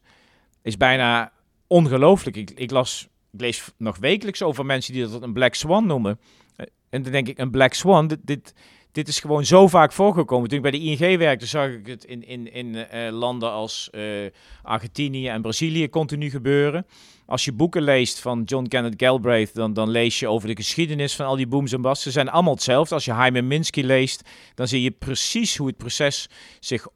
is bijna ongelooflijk. Ik, ik las ik lees nog wekelijks over mensen die dat een black swan noemen. Eh, en dan denk ik, een black swan, dit, dit, dit is gewoon zo vaak voorgekomen. Toen ik bij de ING werkte, zag ik het in, in, in uh, landen als uh, Argentinië en Brazilië continu gebeuren. Als je boeken leest van John Kenneth Galbraith, dan, dan lees je over de geschiedenis van al die booms en busts. Ze zijn allemaal hetzelfde. Als je Hyman Minsky leest, dan zie je precies hoe het proces zich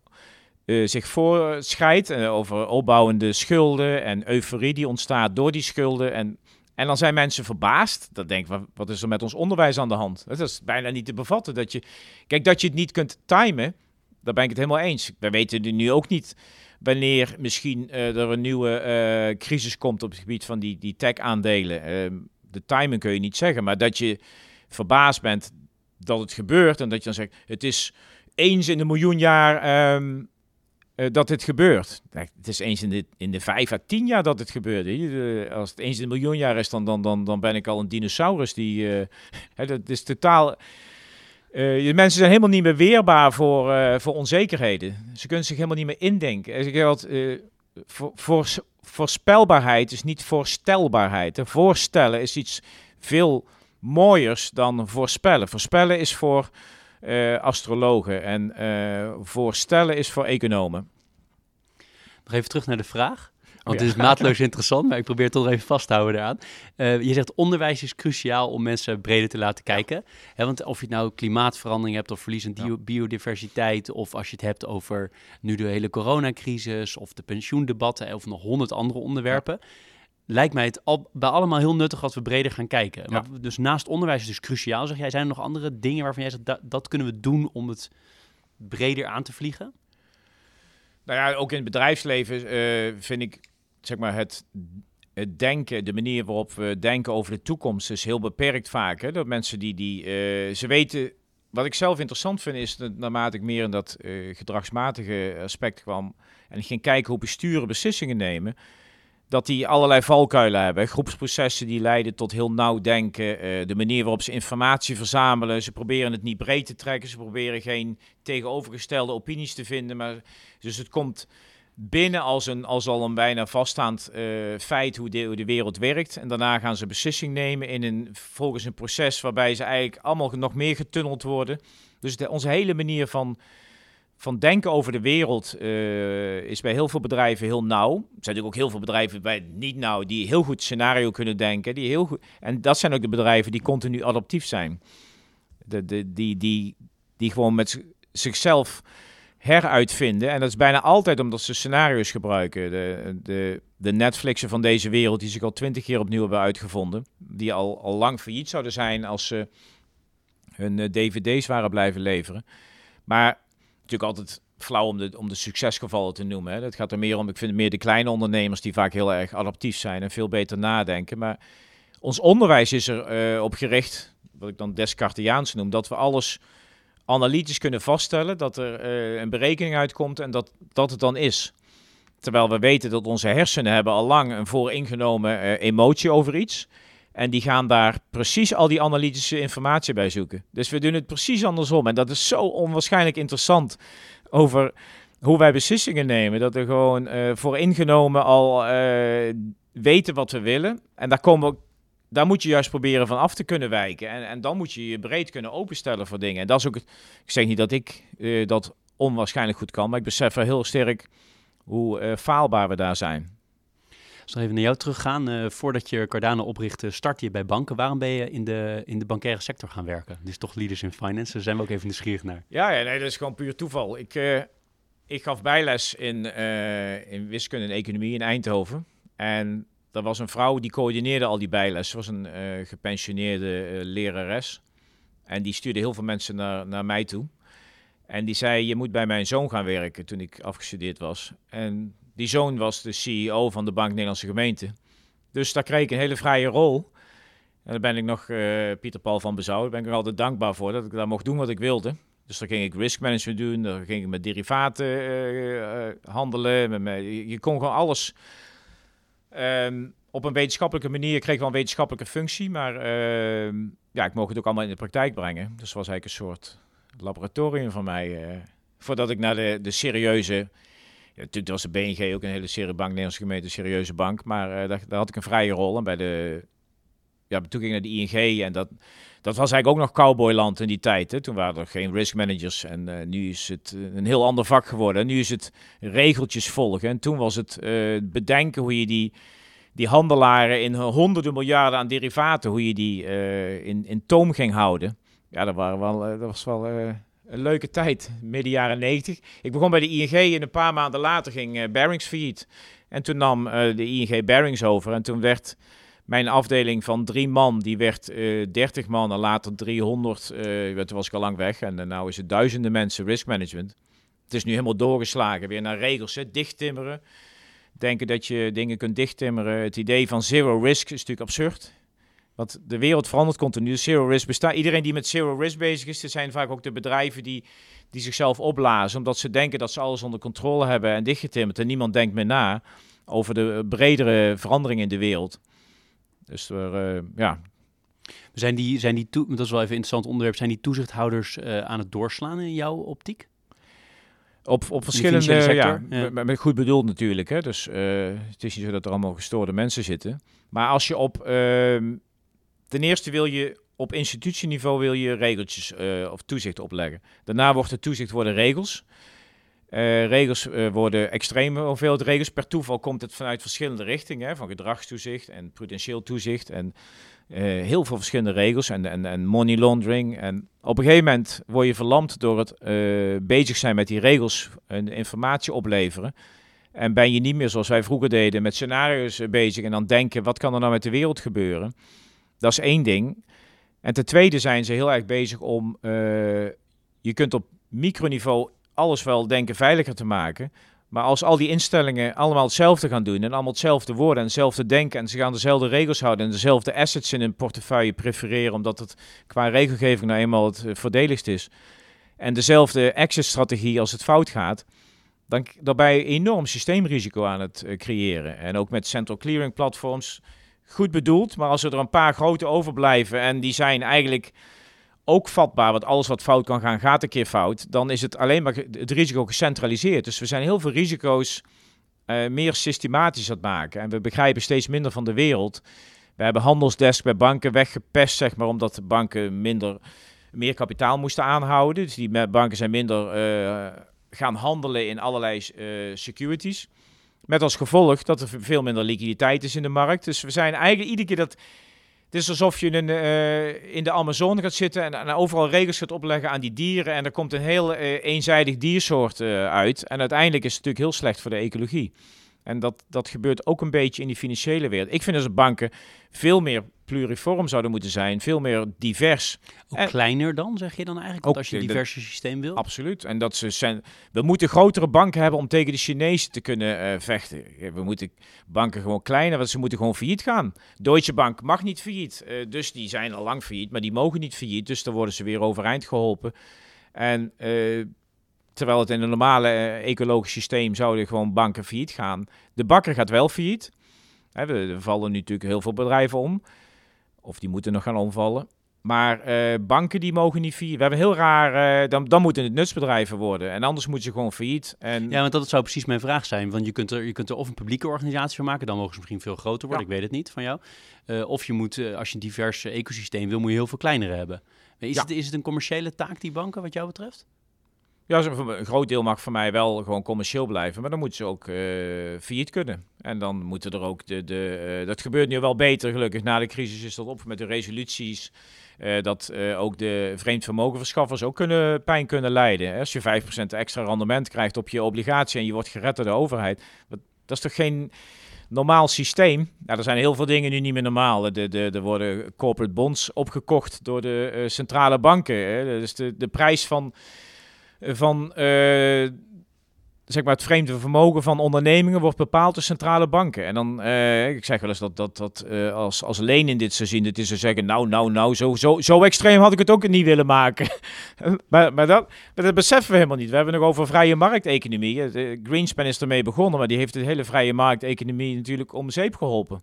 uh, zich voorscheidt uh, over opbouwende schulden en euforie die ontstaat door die schulden. En, en dan zijn mensen verbaasd. Dat denken wat is er met ons onderwijs aan de hand? Dat is bijna niet te bevatten. Dat je, kijk, dat je het niet kunt timen, daar ben ik het helemaal eens. We weten nu ook niet wanneer misschien uh, er een nieuwe crisis komt op het gebied van die, die tech-aandelen. Ehm, de timing kun je niet zeggen, maar dat je verbaasd bent dat het gebeurt en dat je dan zegt, het is eens in een miljoen jaar um, uh, dat dit gebeurt. Het is eens in de, in de vijf à tien jaar dat het gebeurt. Uh, als het eens in een miljoen jaar is, dan, dan, dan, dan ben ik al een dinosaurus. Die, [laughs] uh, dat is totaal... de mensen zijn helemaal niet meer weerbaar voor, voor onzekerheden. Ze kunnen zich helemaal niet meer indenken. Ik had, voor, voor, voorspelbaarheid is niet voorstelbaarheid. Voorstellen is iets veel mooiers dan voorspellen. Voorspellen is voor uh, astrologen. En uh, voorstellen is voor economen. Nog even terug naar de vraag. Want het is maatloos interessant, maar ik probeer het toch even vast te houden eraan. Uh, je zegt onderwijs is cruciaal om mensen breder te laten kijken. Ja. want of je het nou klimaatverandering hebt of verliezend ja. biodiversiteit... of als je het hebt over nu de hele coronacrisis of de pensioendebatten... of nog honderd andere onderwerpen... Ja lijkt mij het al, bij allemaal heel nuttig dat we breder gaan kijken. Maar dus naast onderwijs is dus cruciaal, zeg jij. Zijn er nog andere dingen waarvan jij zegt, dat, dat kunnen we doen om het breder aan te vliegen? Nou ja, ook in het bedrijfsleven uh, vind ik, zeg maar, het, het denken, de manier waarop we denken over de toekomst is heel beperkt vaak. Hè? Dat mensen die, die uh, ze weten, wat ik zelf interessant vind is, dat naarmate ik meer in dat uh, gedragsmatige aspect kwam en ik ging kijken hoe besturen beslissingen nemen, dat die allerlei valkuilen hebben. Groepsprocessen die leiden tot heel nauw denken. Uh, de manier waarop ze informatie verzamelen. Ze proberen het niet breed te trekken. Ze proberen geen tegenovergestelde opinies te vinden. Maar, dus het komt binnen als, een, als al een bijna vaststaand uh, feit hoe de, wereld werkt. En daarna gaan ze beslissing nemen in een, volgens een proces waarbij ze eigenlijk allemaal nog meer getunneld worden. Dus onze hele manier van van denken over de wereld uh, is bij heel veel bedrijven heel nauw. Er zijn natuurlijk ook heel veel bedrijven bij niet nauw die heel goed scenario kunnen denken. Die heel goed, en dat zijn ook de bedrijven die continu adaptief zijn. De, de, die, die, die gewoon met zichzelf heruitvinden. En dat is bijna altijd omdat ze scenario's gebruiken. De, de, de Netflixen van deze wereld, die zich al twintig keer opnieuw hebben uitgevonden. Die al, al lang failliet zouden zijn als ze hun uh, dvd's waren blijven leveren. Maar natuurlijk altijd flauw om de, om de succesgevallen te noemen. Dat gaat er meer om, ik vind meer de kleine ondernemers die vaak heel erg adaptief zijn en veel beter nadenken. Maar ons onderwijs is er uh, op gericht, wat ik dan Descartesiaans noem, dat we alles analytisch kunnen vaststellen, dat er uh, een berekening uitkomt en dat, dat het dan is. Terwijl we weten dat onze hersenen hebben al lang een vooringenomen uh, emotie over iets. En die gaan daar precies al die analytische informatie bij zoeken. Dus we doen het precies andersom. En dat is zo onwaarschijnlijk interessant over hoe wij beslissingen nemen. Dat we gewoon uh, voor ingenomen al uh, weten wat we willen. En daar, komen we, daar moet je juist proberen van af te kunnen wijken. En, en dan moet je je breed kunnen openstellen voor dingen. En dat is ook, ik zeg niet dat ik uh, dat onwaarschijnlijk goed kan, maar ik besef er heel sterk hoe faalbaar we daar zijn. Als even naar jou teruggaan, uh, voordat je Cardano oprichtte, startte je bij banken. Waarom ben je in de, in de bankaire sector gaan werken? Is toch Leaders in Finance, daar zijn we ook even nieuwsgierig naar. Ja, ja nee, dat is gewoon puur toeval. Ik, uh, ik gaf bijles in, uh, in wiskunde en economie in Eindhoven. En er was een vrouw die coördineerde al die bijles. Ze was een gepensioneerde lerares. En die stuurde heel veel mensen naar, naar mij toe. En die zei, je moet bij mijn zoon gaan werken toen ik afgestudeerd was. En die zoon was de CEO van de Bank Nederlandse Gemeente. Dus daar kreeg ik een hele vrije rol. En daar ben ik nog uh, Pieter Paul van Bezouw. Daar ben ik er altijd dankbaar voor dat ik daar mocht doen wat ik wilde. Dus dan ging ik risk management doen, dan ging ik met derivaten uh, uh, handelen. Met, met, je kon gewoon alles um, op een wetenschappelijke manier. Ik kreeg wel een wetenschappelijke functie, maar uh, ja, ik mocht het ook allemaal in de praktijk brengen. Dus was eigenlijk een soort laboratorium van mij. Voordat ik naar de, de serieuze. Toen was de BNG ook een hele serie bank, Nederlandse gemeente, serieuze bank. Maar uh, daar, had ik een vrije rol. En bij de. Ja, toen ging naar de ING en dat, dat was eigenlijk ook nog cowboyland in die tijd. Hè. Toen waren er geen risk managers en uh, nu is het een heel ander vak geworden. Nu is het regeltjes volgen. En toen was het bedenken hoe je die, die handelaren in honderden miljarden aan derivaten, hoe je die in, in toom ging houden. Ja, dat, waren wel, dat was wel een leuke tijd, midden jaren 90. Ik begon bij de ING en een paar maanden later ging Barings failliet. En toen nam de ING Barings over en toen werd mijn afdeling van drie man, die werd uh, 30 man en later 300. Uh, toen was ik al lang weg. En uh, nu is het duizenden mensen risk management. Het is nu helemaal doorgeslagen. Weer naar regels, dichttimmeren. Denken dat je dingen kunt dichttimmeren. Het idee van zero risk is natuurlijk absurd. Want de wereld verandert continu. Zero risk bestaat. Iedereen die met zero risk bezig is, dat zijn vaak ook de bedrijven die, die zichzelf opblazen. Omdat ze denken dat ze alles onder controle hebben en dichtgetimmerd. En niemand denkt meer na over de bredere veranderingen in de wereld. Dus er, uh, ja. Zijn die, zijn die dat is wel even een interessant onderwerp, zijn die toezichthouders uh, aan het doorslaan in jouw optiek? Op, op verschillende, ja, ja. Met, met, goed bedoeld natuurlijk. Hè? Dus uh, het is niet zo dat er allemaal gestoorde mensen zitten. Maar als je op, ehm, ten eerste wil je op institutieniveau wil je regeltjes of toezicht opleggen. Daarna wordt het toezicht worden regels. Uh, regels uh, worden extreme hoeveelheid regels. Per toeval komt het vanuit verschillende richtingen, hè, van gedragstoezicht en prudentieel toezicht en heel veel verschillende regels en, en, en money laundering. En op een gegeven moment word je verlamd door het bezig zijn met die regels en informatie opleveren. En ben je niet meer zoals wij vroeger deden met scenario's bezig en dan denken, wat kan er nou met de wereld gebeuren? Dat is één ding. En ten tweede zijn ze heel erg bezig om, je kunt op microniveau alles wel denken veiliger te maken. Maar als al die instellingen allemaal hetzelfde gaan doen en allemaal hetzelfde worden en hetzelfde denken en ze gaan dezelfde regels houden en dezelfde assets in hun portefeuille prefereren omdat het qua regelgeving nou eenmaal het voordeligst is en dezelfde exit-strategie als het fout gaat, dan, je enorm systeemrisico aan het uh, creëren. En ook met central clearing platforms, goed bedoeld, maar als er een paar grote overblijven en die zijn eigenlijk ook vatbaar, want alles wat fout kan gaan, gaat een keer fout. Dan is het alleen maar het risico gecentraliseerd. Dus we zijn heel veel risico's uh, meer systematisch aan het maken. En we begrijpen steeds minder van de wereld. We hebben handelsdesk bij banken weggepest, zeg maar, omdat de banken minder, meer kapitaal moesten aanhouden. Dus die banken zijn minder uh, gaan handelen in allerlei uh, securities. Met als gevolg dat er veel minder liquiditeit is in de markt. Dus we zijn eigenlijk iedere keer dat het is alsof je in, uh, in de Amazone gaat zitten en, en, overal regels gaat opleggen aan die dieren. En er komt een heel uh, eenzijdig diersoort uh, uit. En uiteindelijk is het natuurlijk heel slecht voor de ecologie. En dat, dat gebeurt ook een beetje in die financiële wereld. Ik vind dat banken veel meer pluriform zouden moeten zijn, veel meer divers. Ook en, kleiner dan, zeg je dan eigenlijk? Ook, als je een diverse systeem wil? Absoluut. En dat ze zijn, we moeten grotere banken hebben om tegen de Chinezen te kunnen uh, vechten. We moeten banken gewoon kleiner, want ze moeten gewoon failliet gaan. Deutsche Bank mag niet failliet, uh, dus die zijn al lang failliet, maar die mogen niet failliet. Dus dan worden ze weer overeind geholpen. En uh, terwijl het in een normale ecologisch systeem zouden gewoon banken failliet gaan. De bakker gaat wel failliet. Hè, er vallen nu natuurlijk heel veel bedrijven om. Of die moeten nog gaan omvallen. Maar uh, banken die mogen niet failliet. We hebben heel raar, uh, dan, dan moeten het nutsbedrijven worden. En anders moeten ze gewoon failliet. En... Ja, want dat zou precies mijn vraag zijn. Want je kunt, er, je kunt er of een publieke organisatie van maken. Dan mogen ze misschien veel groter worden. Ja. Ik weet het niet van jou. Uh, of je moet, als je een divers ecosysteem wil, moet je heel veel kleinere hebben. Is, ja. het, is het een commerciële taak, die banken, wat jou betreft? Ja, een groot deel mag voor mij wel gewoon commercieel blijven, maar dan moeten ze ook uh, failliet kunnen. En dan moeten er ook de. de uh, dat gebeurt nu wel beter, gelukkig. Na de crisis is dat op met de resoluties. Uh, dat ook de vreemd vermogenverschaffers ook kunnen, pijn kunnen lijden. Als je 5% extra rendement krijgt op je obligatie en je wordt gered door de overheid. Dat is toch geen normaal systeem. Nou, er zijn heel veel dingen nu niet meer normaal. De, de, er worden corporate bonds opgekocht door de centrale banken. Hè. Dus de, de prijs van van uh, zeg maar het vreemde vermogen van ondernemingen wordt bepaald door centrale banken. En dan, uh, ik zeg wel eens dat, dat, dat uh, als, als Leen in dit seizoen het is te zeggen, nou, nou, nou, zo, zo, zo extreem had ik het ook niet willen maken. [laughs] maar, maar, dat, maar dat beseffen we helemaal niet. We hebben nog over vrije markteconomie. Greenspan is ermee begonnen, maar die heeft de hele vrije markteconomie natuurlijk om zeep geholpen.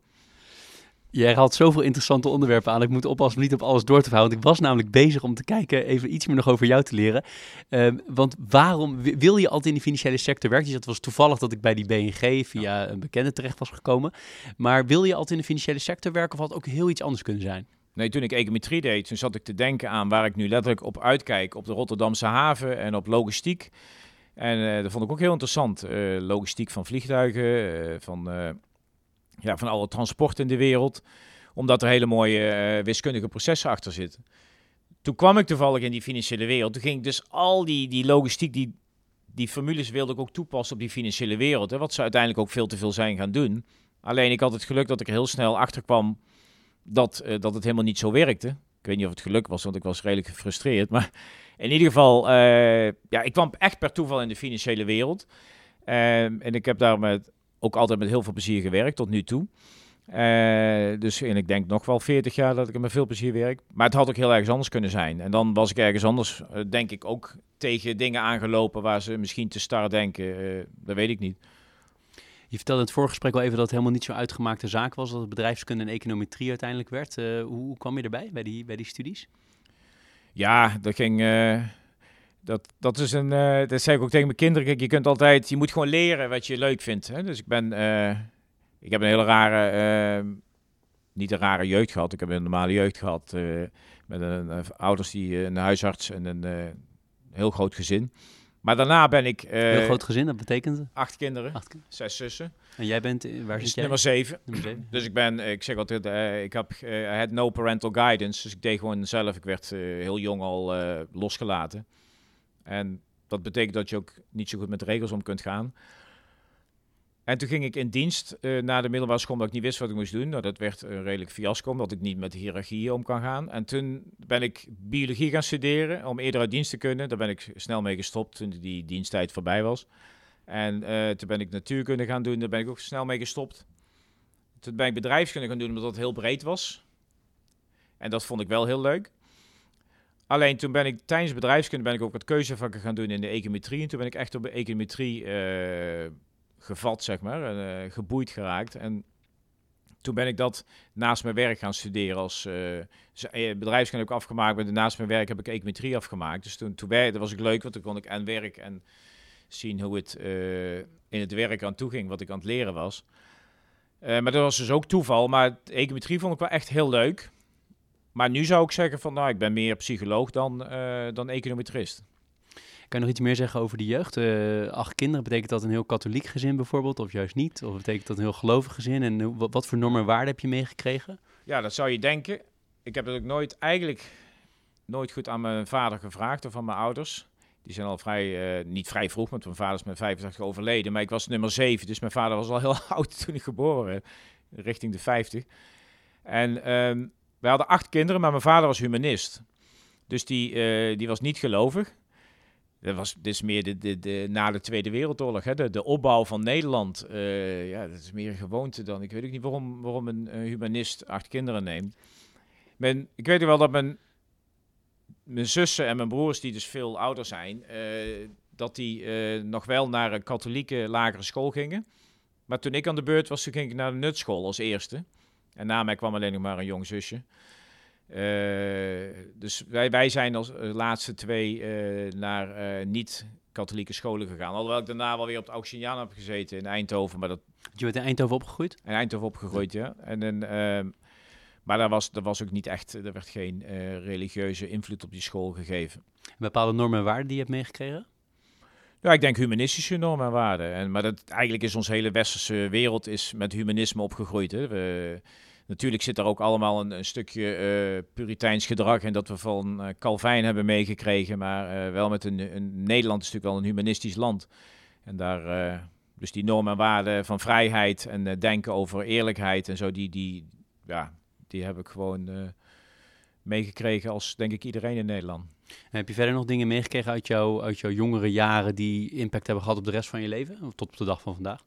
Jij had zoveel interessante onderwerpen aan. Ik moet oppassen niet op alles door te houden. Want ik was namelijk bezig om te kijken, even iets meer nog over jou te leren. Uh, want waarom wil je altijd in de financiële sector werken? Dus het was toevallig dat ik bij die BNG via een bekende terecht was gekomen. Maar wil je altijd in de financiële sector werken of had het ook heel iets anders kunnen zijn? Nee, toen ik econometrie deed, toen zat ik te denken aan waar ik nu letterlijk op uitkijk. Op de Rotterdamse haven en op logistiek. En uh, dat vond ik ook heel interessant. Uh, logistiek van vliegtuigen, eh, van ja, van alle transport in de wereld. Omdat er hele mooie uh, wiskundige processen achter zitten. Toen kwam ik toevallig in die financiële wereld. Toen ging ik dus al die, die logistiek, die, die formules wilde ik ook toepassen op die financiële wereld. Hè, wat ze uiteindelijk ook veel te veel zijn gaan doen. Alleen ik had het geluk dat ik er heel snel achter kwam dat, uh, dat het helemaal niet zo werkte. Ik weet niet of het geluk was, want ik was redelijk gefrustreerd. Maar in ieder geval, uh, ja, ik kwam echt per toeval in de financiële wereld. Uh, en ik heb daar met ook altijd met heel veel plezier gewerkt tot nu toe. Uh, dus en ik denk nog wel 40 jaar dat ik er met veel plezier werk. Maar het had ook heel ergens anders kunnen zijn. En dan was ik ergens anders, uh, denk ik, ook tegen dingen aangelopen waar ze misschien te star denken. Uh, dat weet ik niet. Je vertelde in het voorgesprek wel even dat het helemaal niet zo'n uitgemaakte zaak was. Dat het bedrijfskunde en econometrie uiteindelijk werd. Hoe, hoe, kwam je erbij, bij die, bij die studies? Ja, dat ging dat, dat is een, uh, dat zeg ik ook tegen mijn kinderen. Kijk, je kunt altijd, je moet gewoon leren wat je leuk vindt. Hè? Dus ik ben, uh, ik heb een hele rare, uh, niet een rare jeugd gehad. Ik heb een normale jeugd gehad. met een, ouders die een huisarts en een heel groot gezin. Maar daarna ben ik... heel groot gezin, dat betekent? Acht kinderen, acht zes zussen. En jij bent, waar zit jij? Nummer zeven. nummer zeven. Dus ik ben, ik zeg altijd, ik heb, had no parental guidance. Dus ik deed gewoon zelf. Ik werd heel jong al losgelaten. En dat betekent dat je ook niet zo goed met regels om kunt gaan. En toen ging ik in dienst uh, naar de middelbare school, omdat ik niet wist wat ik moest doen. Nou, dat werd een redelijk fiasco, omdat ik niet met de hiërarchieën om kan gaan. En toen ben ik biologie gaan studeren, om eerder uit dienst te kunnen. Daar ben ik snel mee gestopt, toen die diensttijd voorbij was. En uh, toen ben ik natuurkunde gaan doen, daar ben ik ook snel mee gestopt. Toen ben ik bedrijfskunde gaan doen, omdat dat heel breed was. En dat vond ik wel heel leuk. Alleen toen ben ik tijdens bedrijfskunde ben ik ook wat keuzevakken gaan doen in de econometrie. En toen ben ik echt op de econometrie uh, gevat, zeg maar, en uh, geboeid geraakt. En toen ben ik dat naast mijn werk gaan studeren. Als uh, bedrijfskunde heb ik afgemaakt, maar naast mijn werk heb ik econometrie afgemaakt. Dus toen, toen was ik leuk, want toen kon ik aan werk en zien hoe het in het werk aan toe ging, wat ik aan het leren was. maar dat was dus ook toeval. Maar econometrie vond ik wel echt heel leuk. Maar nu zou ik zeggen van, nou, ik ben meer psycholoog dan, uh, dan econometrist. Kan je nog iets meer zeggen over de jeugd? Uh, acht kinderen, betekent dat een heel katholiek gezin bijvoorbeeld, of juist niet? Of betekent dat een heel gelovig gezin? En wat, voor normen en waarden heb je meegekregen? Ja, dat zou je denken. Ik heb het ook nooit, eigenlijk nooit goed aan mijn vader gevraagd of aan mijn ouders. Die zijn al vrij, uh, niet vrij vroeg, want mijn vader is met 85 overleden. Maar ik was nummer 7, dus mijn vader was al heel [laughs] oud toen ik geboren richting de 50. En um, we hadden acht kinderen, maar mijn vader was humanist. Dus die, uh, die was niet gelovig. Dat was dit is meer de, de, de, na de Tweede Wereldoorlog, hè, de, de opbouw van Nederland. Uh, ja, dat is meer een gewoonte dan. Ik weet ook niet waarom, waarom een, humanist acht kinderen neemt. Men, ik weet wel dat mijn, mijn zussen en mijn broers, die dus veel ouder zijn, uh, dat die nog wel naar een katholieke lagere school gingen. Maar toen ik aan de beurt was, ging ik naar de nutschool als eerste. En na mij kwam alleen nog maar een jong zusje. Uh, dus wij, wij zijn als uh, laatste twee uh, naar niet-katholieke scholen gegaan. Alhoewel ik daarna wel weer op het Auxiliaan heb gezeten in Eindhoven. Maar dat... Je bent in Eindhoven opgegroeid? In Eindhoven opgegroeid, ja. En, en, ehm, maar daar was, daar was ook niet echt, er werd geen religieuze invloed op die school gegeven. Bepaalde normen en waarden die je hebt meegekregen? Ja, ik denk humanistische normen en waarden. En, maar dat, eigenlijk is onze hele westerse wereld is met humanisme opgegroeid. Hè. We, natuurlijk zit er ook allemaal een, een stukje uh, puriteins gedrag in dat we van uh, Calvijn hebben meegekregen. Maar uh, wel met een, een, Nederland is natuurlijk wel een humanistisch land. En daar, dus die normen en waarden van vrijheid en denken over eerlijkheid en zo, die, die, ja, die heb ik gewoon meegekregen als denk ik iedereen in Nederland. En heb je verder nog dingen meegekregen uit, jou, uit jouw jongere jaren die impact hebben gehad op de rest van je leven? Of tot op de dag van vandaag?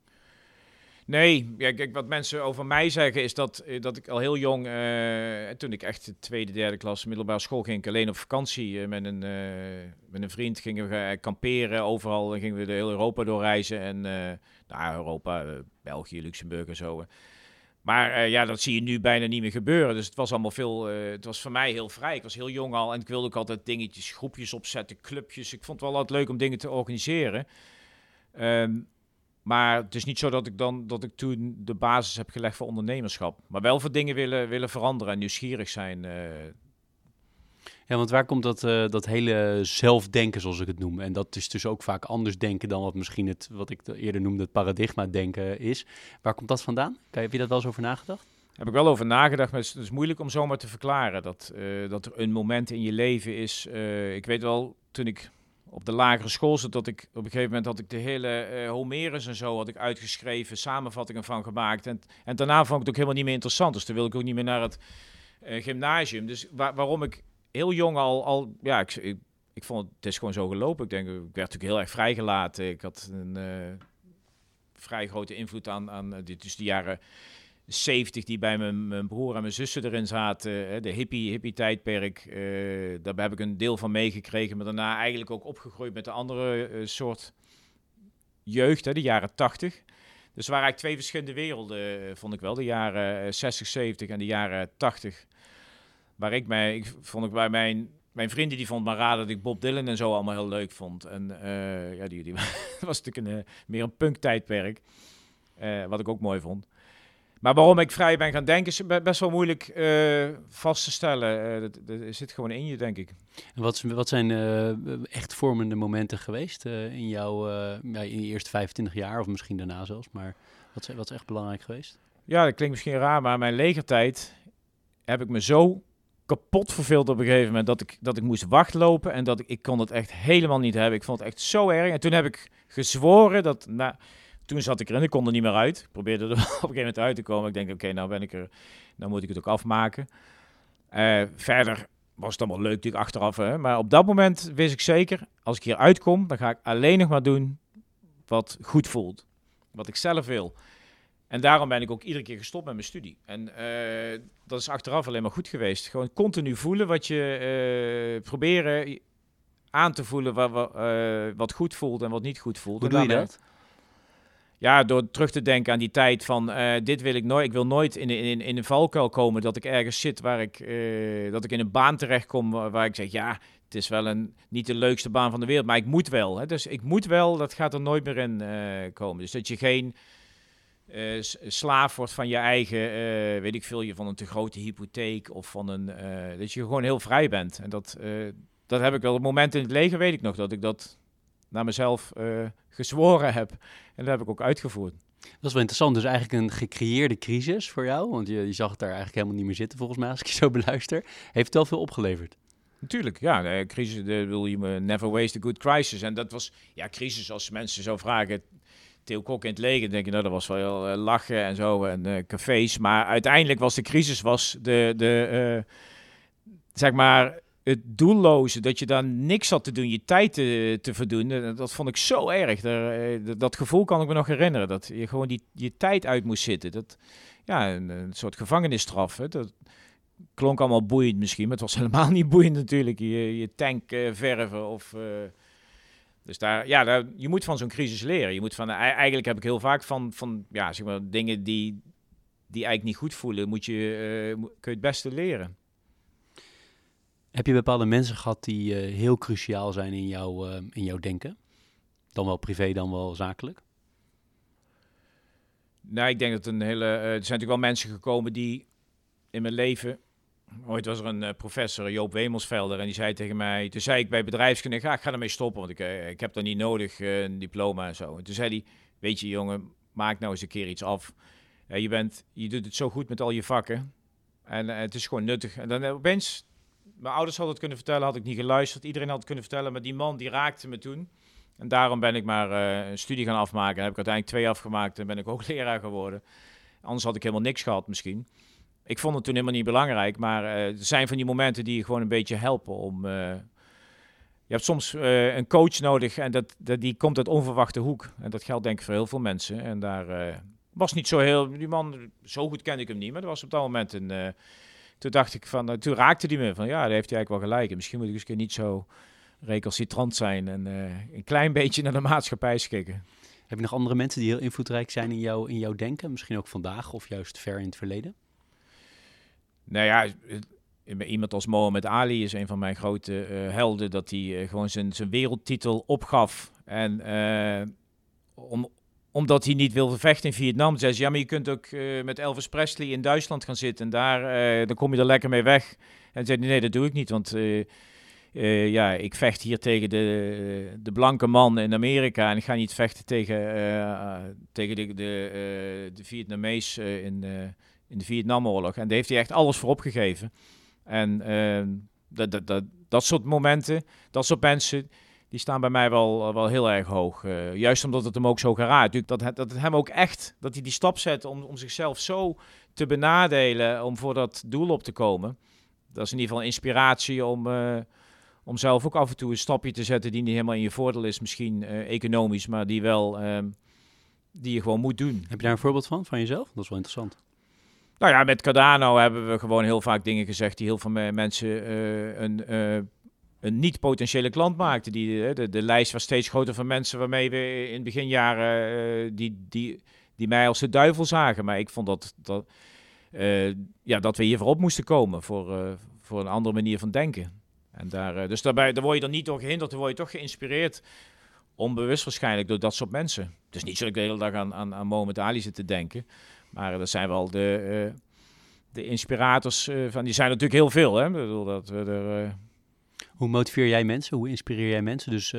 Nee, kijk, wat mensen over mij zeggen is dat, eh, dat ik al heel jong, uh, toen ik echt de tweede, derde klas middelbare school ging, alleen op vakantie uh, met, een, met een vriend gingen we kamperen. Overal gingen we de hele Europa doorreizen. En nou, Europa, België, Luxemburg en zo. Maar ja, dat zie je nu bijna niet meer gebeuren. Dus het was allemaal veel. het was voor mij heel vrij. Ik was heel jong al en ik wilde ook altijd dingetjes, groepjes opzetten, clubjes. Ik vond het wel altijd leuk om dingen te organiseren. Um, maar het is niet zo dat ik dan dat ik toen de basis heb gelegd voor ondernemerschap. Maar wel voor dingen willen, willen veranderen en nieuwsgierig zijn. Uh. Ja, want waar komt dat, uh, dat hele zelfdenken, zoals ik het noem? En dat is dus ook vaak anders denken dan wat misschien het, wat ik eerder noemde, het paradigma denken is. Waar komt dat vandaan? Heb je dat wel eens over nagedacht? Heb ik wel over nagedacht, maar het is, moeilijk om zomaar te verklaren. Dat, uh, dat er een moment in je leven is. ik weet wel, toen ik op de lagere school zat, dat ik op een gegeven moment had ik de hele uh, Homerus en zo had ik uitgeschreven, samenvattingen van gemaakt. En, en daarna vond ik het ook helemaal niet meer interessant. Dus toen wil ik ook niet meer naar het uh, gymnasium. Dus waarom ik heel jong al, al ja, ik, ik, vond het, is gewoon zo gelopen. Ik denk, ik werd natuurlijk heel erg vrijgelaten. Ik had een uh, vrij grote invloed aan, aan dit, dus de jaren 70 die bij mijn, mijn, broer en mijn zussen erin zaten. de hippie, hippie tijdperk. Uh, daar heb ik een deel van meegekregen. Maar daarna eigenlijk ook opgegroeid met de andere uh, soort jeugd, hè, de jaren 80. Dus waren eigenlijk twee verschillende werelden, eh, vond ik wel. De jaren 60, 70 en de jaren 80. Waar ik mij, ik vond ik bij mijn, mijn vrienden, die vond maar raar dat ik Bob Dylan en zo allemaal heel leuk vond. En ja, die, die [laughs] was natuurlijk een, meer een punk tijdperk. wat ik ook mooi vond. Maar waarom ik vrij ben gaan denken is best wel moeilijk uh, vast te stellen. Uh, dat, dat, zit gewoon in je, denk ik. En wat, wat zijn uh, echt vormende momenten geweest in, jouw, in je eerste 25 jaar, of misschien daarna zelfs? Maar wat, wat is echt belangrijk geweest? Ja, dat klinkt misschien raar, maar mijn legertijd heb ik me zo kapot verveeld op een gegeven moment dat ik, dat ik moest wachtlopen en dat ik, ik kon het echt helemaal niet hebben. Ik vond het echt zo erg. En toen heb ik gezworen dat... Nou, toen zat ik erin, ik kon er niet meer uit. Ik probeerde er [laughs] op een gegeven moment uit te komen. Ik denk, oké, nou ben ik er, dan moet ik het ook afmaken. Uh, verder was het allemaal leuk natuurlijk achteraf. Hè? Maar op dat moment wist ik zeker, als ik hier uitkom, dan ga ik alleen nog maar doen wat goed voelt. Wat ik zelf wil. En daarom ben ik ook iedere keer gestopt met mijn studie. En uh, dat is achteraf alleen maar goed geweest. Gewoon continu voelen wat je uh, proberen aan te voelen wat, wat, wat, goed voelt en wat niet goed voelt. Hoe doe je dat? Ja, door terug te denken aan die tijd van uh, dit wil ik nooit. Ik wil nooit in, in, in een valkuil komen dat ik ergens zit waar ik, uh, dat ik in een baan terechtkom waar, waar ik zeg ja, het is wel een, niet de leukste baan van de wereld, maar ik moet wel. Hè? Dus ik moet wel, dat gaat er nooit meer in uh, komen. Dus dat je geen slaaf wordt van je eigen, weet ik veel, je van een te grote hypotheek of van een, dat je gewoon heel vrij bent. En dat, dat heb ik wel. Op moment in het leger weet ik nog dat ik dat naar mezelf uh, gezworen heb. En dat heb ik ook uitgevoerd. Dat is wel interessant. Dus eigenlijk een gecreëerde crisis voor jou. Want je, je zag het daar eigenlijk helemaal niet meer zitten, volgens mij, als ik je zo beluister. Heeft het wel veel opgeleverd? Natuurlijk, ja. De crisis, de, wil je never waste a good crisis. En dat was, ja, crisis als mensen zo vragen. Theo Kok in het leger, denk je, nou, dat was wel heel uh, lachen en zo. En uh, cafés. Maar uiteindelijk was de crisis, was de, de zeg maar, het doelloze, dat je dan niks had te doen, je tijd te, te verdoen, eh, dat vond ik zo erg. Eh, dat, dat gevoel kan ik me nog herinneren, dat je gewoon die, je tijd uit moest zitten. Dat, ja, een, soort gevangenisstraf. Hè. Dat klonk allemaal boeiend misschien, maar het was [laughs] helemaal niet boeiend natuurlijk. Je, je tank uh, verven of... dus daar, ja, daar, je moet van zo'n crisis leren. Je moet van, eigenlijk heb ik heel vaak van, van ja, zeg maar, dingen die, die eigenlijk niet goed voelen, moet je, kun je het beste leren. Heb je bepaalde mensen gehad die uh, heel cruciaal zijn in, jou, uh, in jouw denken? Dan wel privé, dan wel zakelijk? Nou, ik denk dat een hele. Uh, er zijn natuurlijk wel mensen gekomen die in mijn leven Ooit was er een professor, Joop Wemelsvelder, en die zei tegen mij... Toen zei ik bij bedrijfskunde, ga, ik ga ermee stoppen, want ik, ik heb dat niet nodig, een diploma en zo. En toen zei hij, weet je jongen, maak nou eens een keer iets af. je, bent, je doet het zo goed met al je vakken. En het is gewoon nuttig. En dan opeens, mijn ouders hadden het kunnen vertellen, had ik niet geluisterd. Iedereen had het kunnen vertellen, maar die man die raakte me toen. En daarom ben ik maar een studie gaan afmaken. En heb ik uiteindelijk twee afgemaakt en ben ik ook [laughs] leraar geworden. Anders had ik helemaal niks gehad misschien ik vond het toen helemaal niet belangrijk. Maar uh, er zijn van die momenten die je gewoon een beetje helpen om. Uh, je hebt soms een coach nodig en dat, dat, die komt uit onverwachte hoek. En dat geldt denk ik voor heel veel mensen. En daar was niet zo heel. Die man, zo goed kende ik hem niet, maar er was op dat moment een. Toen dacht ik van. toen raakte hij me van ja, daar heeft hij eigenlijk wel gelijk. misschien moet ik eens keer niet zo recalcitrant zijn en een klein [laughs] beetje naar de maatschappij schikken. Heb je nog andere mensen die heel invloedrijk zijn in, jou, in jouw denken? Misschien ook vandaag of juist ver in het verleden? Nou ja, iemand als Mohamed Ali is een van mijn grote uh, helden. Dat hij uh, gewoon zijn, zijn wereldtitel opgaf. En om, omdat hij niet wilde vechten in Vietnam, zei ze, ja, maar je kunt ook met Elvis Presley in Duitsland gaan zitten. En daar, dan kom je er lekker mee weg. En zei nee, dat doe ik niet, want... ja, ik vecht hier tegen de, de blanke man in Amerika en ik ga niet vechten tegen, tegen de, de, de Vietnamees in, in de Vietnamoorlog. En daar heeft hij echt alles voor opgegeven. En uh, dat, dat, dat, dat soort momenten, dat soort mensen, die staan bij mij wel, wel heel erg hoog. Uh, juist omdat het hem ook zo geraakt. Dat, dat het hem ook echt, dat hij die stap zet om, om zichzelf zo te benadelen om voor dat doel op te komen. Dat is in ieder geval inspiratie om, uh, om zelf ook af en toe een stapje te zetten die niet helemaal in je voordeel is, misschien uh, economisch, maar die wel, ehm, die je gewoon moet doen. Heb je daar een voorbeeld van, van jezelf? Dat is wel interessant. Nou ja, met Cardano hebben we gewoon heel vaak dingen gezegd die heel veel mensen een, een niet-potentiële klant maakten. Die, uh, de, de lijst was steeds groter van mensen waarmee we in beginjaren die, die, die mij als de duivel zagen. Maar ik vond dat, dat, ja, dat we hiervoor op moesten komen voor, voor een andere manier van denken. En daar, dus daarbij, daar word je dan niet door gehinderd, dan word je toch geïnspireerd onbewust waarschijnlijk door dat soort mensen. Het is niet zo dat ik de hele dag aan, aan, aan Mohamed Ali zit te denken. Maar dat zijn wel de, uh, de inspirators uh, van. Die zijn natuurlijk heel veel. Hè? Ik bedoel, dat we er. Hoe motiveer jij mensen? Hoe inspireer jij mensen? Dus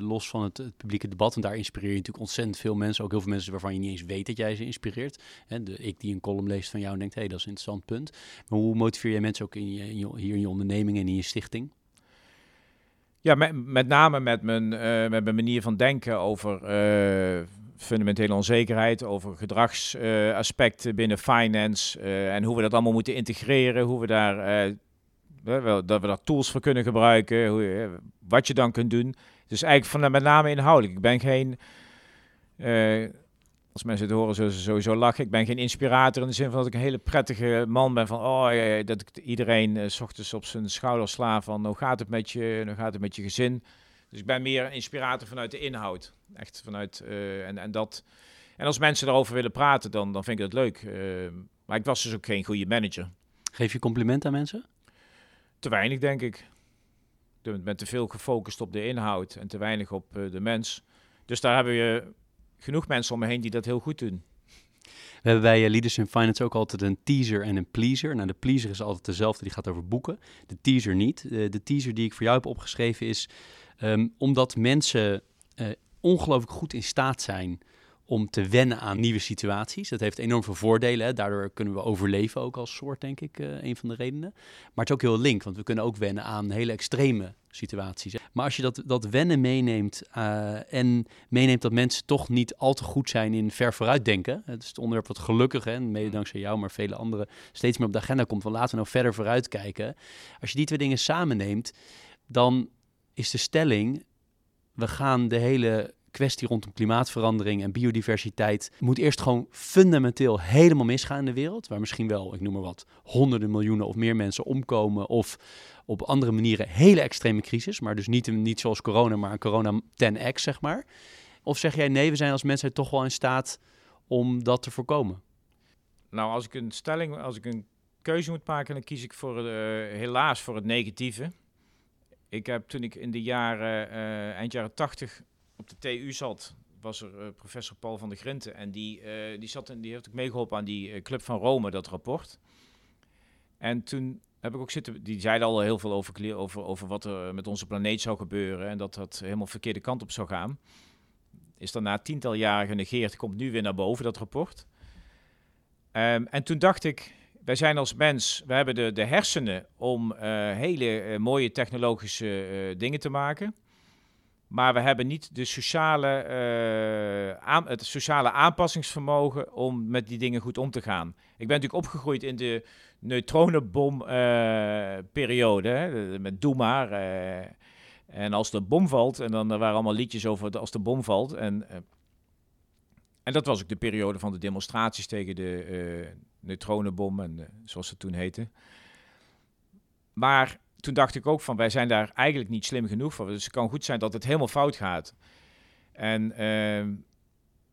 los van het, het, publieke debat, en daar inspireer je natuurlijk ontzettend veel mensen. Ook heel veel mensen waarvan je niet eens weet dat jij ze inspireert. Hè, de, ik die een column leest van jou en denkt, hé, hey, dat is een interessant punt. Maar hoe motiveer jij mensen ook in je, in hier in je onderneming en in je stichting? Ja, met, met name met mijn, met mijn manier van denken over fundamentele onzekerheid, over gedragsaspecten binnen finance en hoe we dat allemaal moeten integreren, hoe we daar, dat we daar tools voor kunnen gebruiken, hoe, wat je dan kunt doen. Dus eigenlijk van met name inhoudelijk. Ik ben geen, als mensen het horen sowieso lachen, ik ben geen inspirator in de zin van dat ik een hele prettige man ben van, oh dat ik iedereen s ochtends op zijn schouder sla van, hoe gaat het met je, hoe gaat het met je gezin. Dus ik ben meer inspirator vanuit de inhoud. Echt vanuit, uh, en, en dat... En als mensen daarover willen praten, dan, dan vind ik dat leuk. Maar ik was dus ook geen goede manager. Geef je complimenten aan mensen? Te weinig, denk ik. Ik ben te veel gefocust op de inhoud en te weinig op uh, de mens. Dus daar hebben je genoeg mensen om me heen die dat heel goed doen. We hebben bij Leaders in Finance ook altijd een teaser en een pleaser. Nou, de pleaser is altijd dezelfde, die gaat over boeken. De teaser niet. de teaser die ik voor jou heb opgeschreven is Um, omdat mensen ongelooflijk goed in staat zijn om te wennen aan nieuwe situaties. Dat heeft enorm veel voordelen. Hè. Daardoor kunnen we overleven ook als soort, denk ik, uh, een van de redenen. Maar het is ook heel link, want we kunnen ook wennen aan hele extreme situaties. Maar als je dat, dat wennen meeneemt uh, en meeneemt dat mensen toch niet al te goed zijn in ver vooruitdenken. Het is het onderwerp wat gelukkig, hè, mede dankzij jou, maar vele anderen, steeds meer op de agenda komt. Van laten we nou verder vooruitkijken. Als je die twee dingen samenneemt, dan is de stelling: we gaan de hele kwestie rondom klimaatverandering en biodiversiteit moet eerst gewoon fundamenteel helemaal misgaan in de wereld, waar misschien wel, ik noem maar wat, honderden miljoenen of meer mensen omkomen of op andere manieren hele extreme crisis, maar dus niet, niet zoals corona, maar een corona 10x zeg maar. Of zeg jij nee, we zijn als mensen toch wel in staat om dat te voorkomen? Nou, als ik een stelling, als ik een keuze moet maken, dan kies ik voor uh, helaas voor het negatieve. Ik heb toen ik in de jaren, uh, eind jaren 80 op de TU zat, was er uh, professor Paul van der Grinten. En die, uh, die, zat en die heeft ook meegeholpen aan die Club van Rome, dat rapport. En toen heb ik ook zitten, die zeiden al heel veel over, over, over wat er met onze planeet zou gebeuren en dat dat helemaal verkeerde kant op zou gaan. Is daarna tiental jaren genegeerd, komt nu weer naar boven dat rapport. Ehm, en toen dacht ik, wij zijn als mens, we hebben de, de hersenen om hele mooie technologische dingen te maken. Maar we hebben niet de sociale, aan, het sociale aanpassingsvermogen om met die dingen goed om te gaan. Ik ben natuurlijk opgegroeid in de neutronenbomperiode, met Doe maar. en als de bom valt, en dan waren allemaal liedjes over als de bom valt. En, en dat was ook de periode van de demonstraties tegen de neutronenbom, en, zoals het toen heette. Maar toen dacht ik ook van, wij zijn daar eigenlijk niet slim genoeg voor. Dus het kan goed zijn dat het helemaal fout gaat. En uh,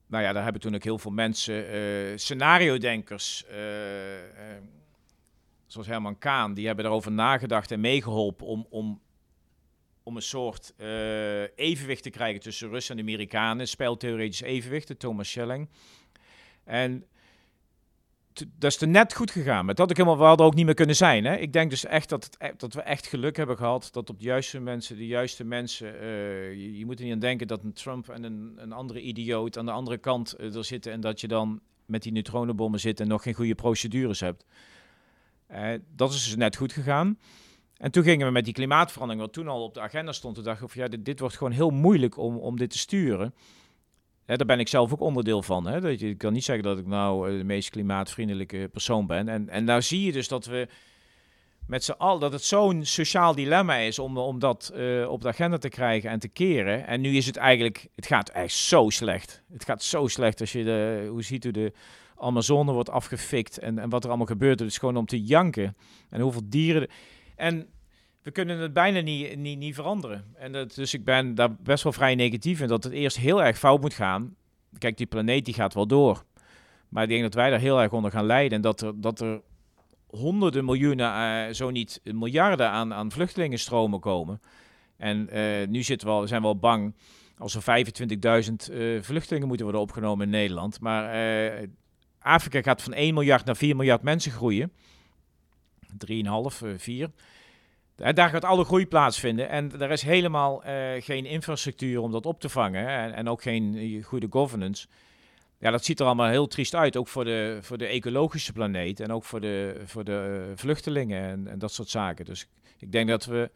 nou ja, daar hebben toen ook heel veel mensen, uh, scenario-denkers, uh, zoals Herman Kaan, die hebben daarover nagedacht en meegeholpen om, om, om een soort evenwicht te krijgen tussen Russen en Amerikanen. Speltheoretisch evenwicht, de Thomas Schelling. En dat is er net goed gegaan. Met dat ik helemaal, we hadden ook niet meer kunnen zijn. Hè? Ik denk dus echt dat, e-, dat we echt geluk hebben gehad. Dat op de juiste mensen, de juiste mensen. Uh, je, moet er niet aan denken dat een Trump en een, een andere idioot aan de andere kant uh, er zitten. En dat je dan met die neutronenbommen zit en nog geen goede procedures hebt. Uh, dat is dus net goed gegaan. En toen gingen we met die klimaatverandering, wat toen al op de agenda stond, toen dacht ik, ja, dit, dit wordt gewoon heel moeilijk om, om dit te sturen. Daar ben ik zelf ook onderdeel van. Hè? Dat je, ik kan niet zeggen dat ik nou eh, de meest klimaatvriendelijke persoon ben. En, en nou zie je dus dat we met z'n allen, dat het zo'n sociaal dilemma is om, om dat uh, op de agenda te krijgen en te keren. En nu is het eigenlijk, het gaat echt zo slecht. Het gaat zo slecht als je de, hoe ziet u de Amazone wordt afgefikt en, en wat er allemaal gebeurt. Het is gewoon om te janken. En hoeveel dieren. En we kunnen het bijna niet, niet, niet veranderen. En dat, dus ik ben daar best wel vrij negatief in dat het eerst heel erg fout moet gaan. Kijk, die planeet die gaat wel door. Maar ik denk dat wij daar heel erg onder gaan lijden. En dat er, dat er honderden miljoenen, uh, zo niet miljarden aan, aan vluchtelingenstromen komen. En uh, nu zitten we, zijn we al bang als er 25.000 uh, vluchtelingen moeten worden opgenomen in Nederland. Maar eh, Afrika gaat van 1 miljard naar 4 miljard mensen groeien. 3,5, 4. Daar gaat alle groei plaatsvinden. En er is helemaal uh, geen infrastructuur om dat op te vangen. En, en, ook geen eh, goede governance. Ja, dat ziet er allemaal heel triest uit. Ook voor de, voor de ecologische planeet. En ook voor de, voor de vluchtelingen en, en dat soort zaken. Dus ik denk dat we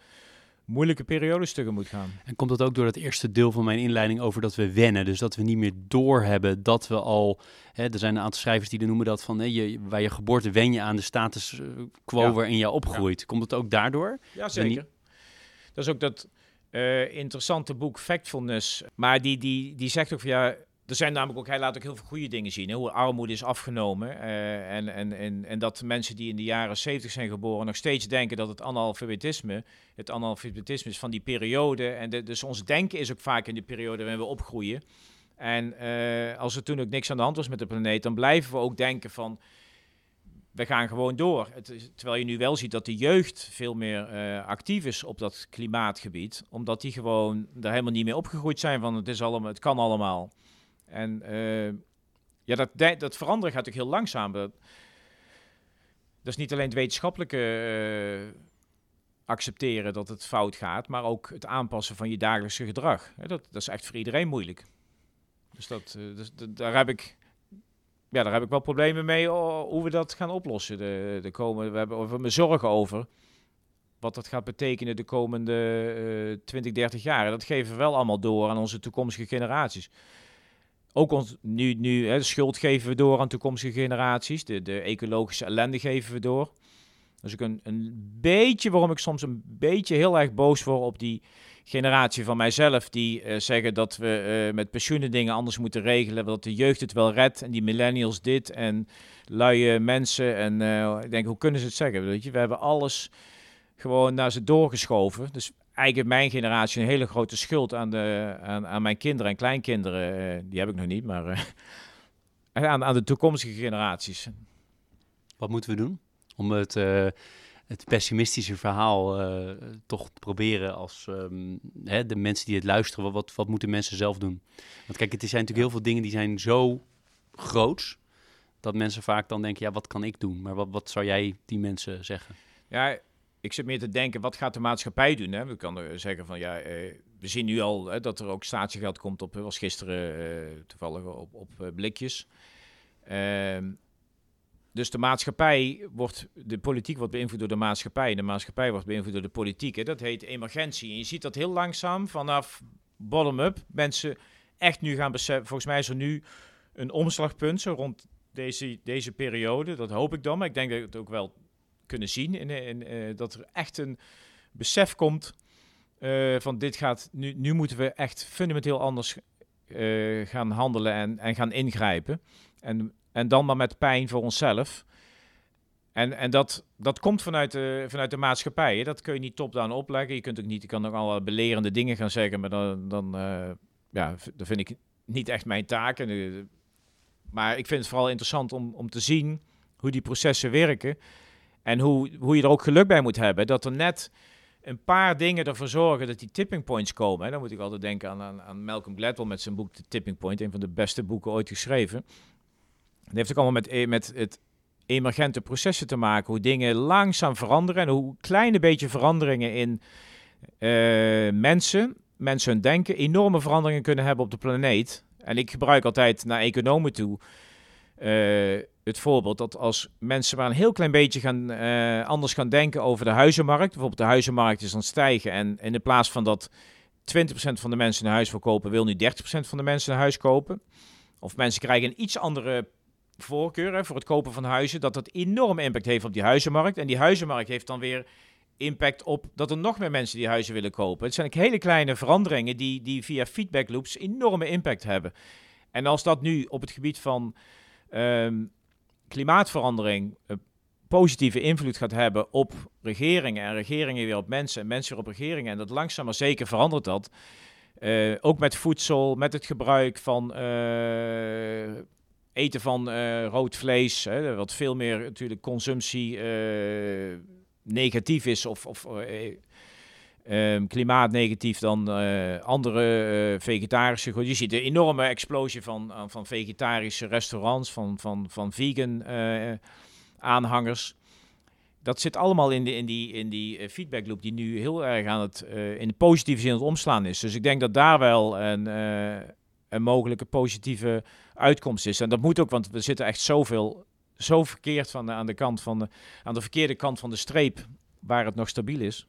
moeilijke periodes tegemoet gaan. En komt dat ook door het eerste deel van mijn inleiding over dat we wennen? Dus dat we niet meer doorhebben dat we al... Hè, er zijn een aantal schrijvers die noemen dat van... Hè, je, bij je geboorte wen je aan de status eh, quo ja. waarin je opgroeit. Komt het ook daardoor? Ja, zeker. Dat is ook dat uh, interessante boek Factfulness. Maar die, die, die zegt ook van ja er zijn namelijk ook, hij laat ook heel veel goede dingen zien. Hè? Hoe armoede is afgenomen. Uh, en, en, en, en dat mensen die in de jaren 70 zijn geboren nog steeds denken dat het analfabetisme, het analfabetisme is van die periode. En de, dus ons denken is ook vaak in die periode waarin we opgroeien. En uh, als er toen ook niks aan de hand was met de planeet, dan blijven we ook denken van we gaan gewoon door. Het, terwijl je nu wel ziet dat de jeugd veel meer uh, actief is op dat klimaatgebied. Omdat die gewoon daar helemaal niet meer opgegroeid zijn van het, is allemaal, het kan allemaal. En uh, ja, dat, dat veranderen gaat natuurlijk heel langzaam. Dat, is niet alleen het wetenschappelijke uh, accepteren dat het fout gaat, maar ook het aanpassen van je dagelijkse gedrag. dat, dat is echt voor iedereen moeilijk. Dus, dat, uh, dus daar heb ik ja, daar heb ik wel problemen mee hoe we dat gaan oplossen. De, de we hebben me zorgen over wat dat gaat betekenen de komende uh, 20, 30 jaar. Dat geven we wel allemaal door aan onze toekomstige generaties ook ons, nu, nu hè, de schuld geven we door aan toekomstige generaties. De, de ecologische ellende geven we door. Dus ik een, een beetje waarom ik soms een beetje heel erg boos word op die generatie van mijzelf. Die uh, zeggen dat we uh, met pensioenen dingen anders moeten regelen. Dat de jeugd het wel redt. En die millennials dit. En luie mensen. En uh, ik denk, hoe kunnen ze het zeggen? Weet je, we hebben alles gewoon naar ze doorgeschoven. Dus eigenlijk mijn generatie een hele grote schuld aan, de, aan, aan mijn kinderen en kleinkinderen. Uh, die heb ik nog niet, maar uh, [laughs] aan, aan de toekomstige generaties. Wat moeten we doen om het, uh, het pessimistische verhaal toch te proberen als um, hè, de mensen die het luisteren, wat, wat moeten mensen zelf doen? Want kijk, het zijn natuurlijk heel veel dingen die zijn zo groots, dat mensen vaak dan denken, ja, wat kan ik doen? Maar wat, wat zou jij die mensen zeggen? Ja, ik zit meer te denken, wat gaat de maatschappij doen? Hè? We kunnen zeggen van, ja, eh, we zien nu al hè, dat er ook statiegeld komt op, was gisteren uh, toevallig op, op uh, blikjes. Ehm, dus de maatschappij wordt, de politiek wordt beïnvloed door de maatschappij. De maatschappij wordt beïnvloed door de politiek. Hè. Dat heet emergentie. En je ziet dat heel langzaam vanaf bottom-up mensen echt nu gaan beseffen. Volgens mij is er nu een omslagpunt zo rond deze, deze periode. Dat hoop ik dan. Maar ik denk dat het ook wel kunnen zien. In, in, uh, dat er echt een besef komt uh, van dit gaat. Nu, nu moeten we echt fundamenteel anders uh, gaan handelen en, en gaan ingrijpen. En, en dan maar met pijn voor onszelf. En, en dat, dat komt vanuit de, vanuit de maatschappij. Hè? Dat kun je niet top-down opleggen. Je kunt ook niet, je kan ook alle belerende dingen gaan zeggen, maar dan, dan ja, dat vind ik niet echt mijn taak. En, maar ik vind het vooral interessant om, om te zien hoe die processen werken. En hoe, hoe je er ook geluk bij moet hebben. Dat er net een paar dingen ervoor zorgen dat die tipping points komen. En dan moet ik altijd denken aan, aan, Malcolm Gladwell met zijn boek The Tipping Point. Een van de beste boeken ooit geschreven. Dat heeft ook allemaal met, eh, met het emergente processen te maken. Hoe dingen langzaam veranderen en hoe kleine beetje veranderingen in uh, mensen, mensen hun denken, enorme veranderingen kunnen hebben op de planeet. En ik gebruik altijd naar economen toe uh, het voorbeeld dat als mensen maar een heel klein beetje gaan, uh, anders gaan denken over de huizenmarkt, bijvoorbeeld de huizenmarkt is aan het stijgen en in de plaats van dat 20% van de mensen een huis verkopen, wil nu 30% van de mensen een huis kopen. Of mensen krijgen een iets andere voorkeur voor het kopen van huizen, dat dat enorm impact heeft op die huizenmarkt. En die huizenmarkt heeft dan weer impact op dat er nog meer mensen die huizen willen kopen. Het zijn hele kleine veranderingen die, die via feedback loops enorme impact hebben. En als dat nu op het gebied van um, klimaatverandering uh, positieve invloed gaat hebben op regeringen en regeringen weer op mensen en mensen weer op regeringen en dat langzaam maar zeker verandert dat. Uh, ook met voedsel, met het gebruik van uh, eten van uh, rood vlees, hè, wat veel meer natuurlijk consumptie negatief is of, of um, klimaatnegatief dan uh, andere uh, vegetarische. Je ziet een enorme explosie van, uh, van vegetarische restaurants, van, van, van vegan aanhangers. Dat zit allemaal in, de, in die, in die feedback loop die nu heel erg aan het, in de positieve zin aan het omslaan is. Dus ik denk dat daar wel een, een mogelijke positieve uitkomst is. En dat moet ook, want we zitten echt zoveel, zo verkeerd van, aan, de kant van de, aan de verkeerde kant van de streep waar het nog stabiel is.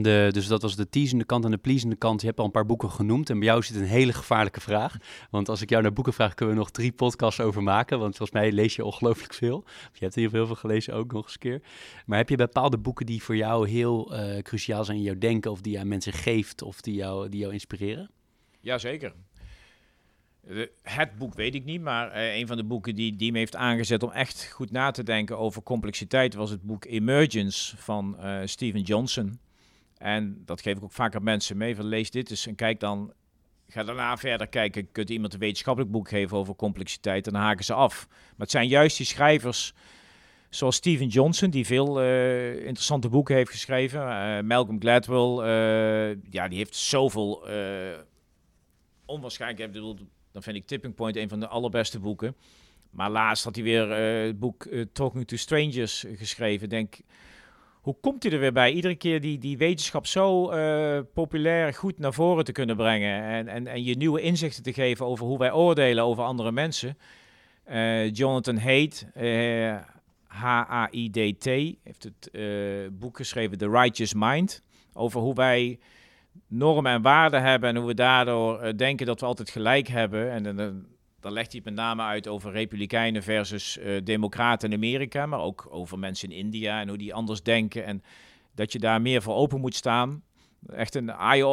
De, dus dat was de teasende kant en de pleasende kant. Je hebt al een paar boeken genoemd. En bij jou zit een hele gevaarlijke vraag. Want als ik jou naar boeken vraag, kunnen we nog drie podcasts over maken. Want volgens mij lees je ongelooflijk veel. Je hebt heel veel gelezen ook nog eens keer. Maar heb je bepaalde boeken die voor jou heel uh, cruciaal zijn in jouw denken? Of die aan mensen geeft? Of die jou, die jou inspireren? Jazeker. Het boek weet ik niet, maar uh, een van de boeken die, die me heeft aangezet om echt goed na te denken over complexiteit was het boek Emergence van uh, Steven Johnson. En dat geef ik ook vaak aan mensen mee. Van lees dit eens en kijk dan. Ga daarna verder kijken. Kunt iemand een wetenschappelijk boek geven over complexiteit en dan haken ze af. Maar het zijn juist die schrijvers zoals Steven Johnson, die veel uh, interessante boeken heeft geschreven. Uh, Malcolm Gladwell, uh, ja, die heeft zoveel onwaarschijnlijk. Ik bedoel, dan vind ik Tipping Point een van de allerbeste boeken. Maar laatst had hij weer het boek Talking to Strangers geschreven. Denk, hoe komt hij er weer bij? Iedere keer die, die wetenschap zo uh, populair goed naar voren te kunnen brengen. En, en, en je nieuwe inzichten te geven over hoe wij oordelen over andere mensen. Uh, Jonathan Haidt, H-A-I-D-T, heeft het boek geschreven The Righteous Mind. Over hoe wij normen en waarden hebben en hoe we daardoor denken dat we altijd gelijk hebben. En dan legt hij het met name uit over republikeinen versus uh, democraten in Amerika, maar ook over mensen in India en hoe die anders denken en dat je daar meer voor open moet staan. Echt een,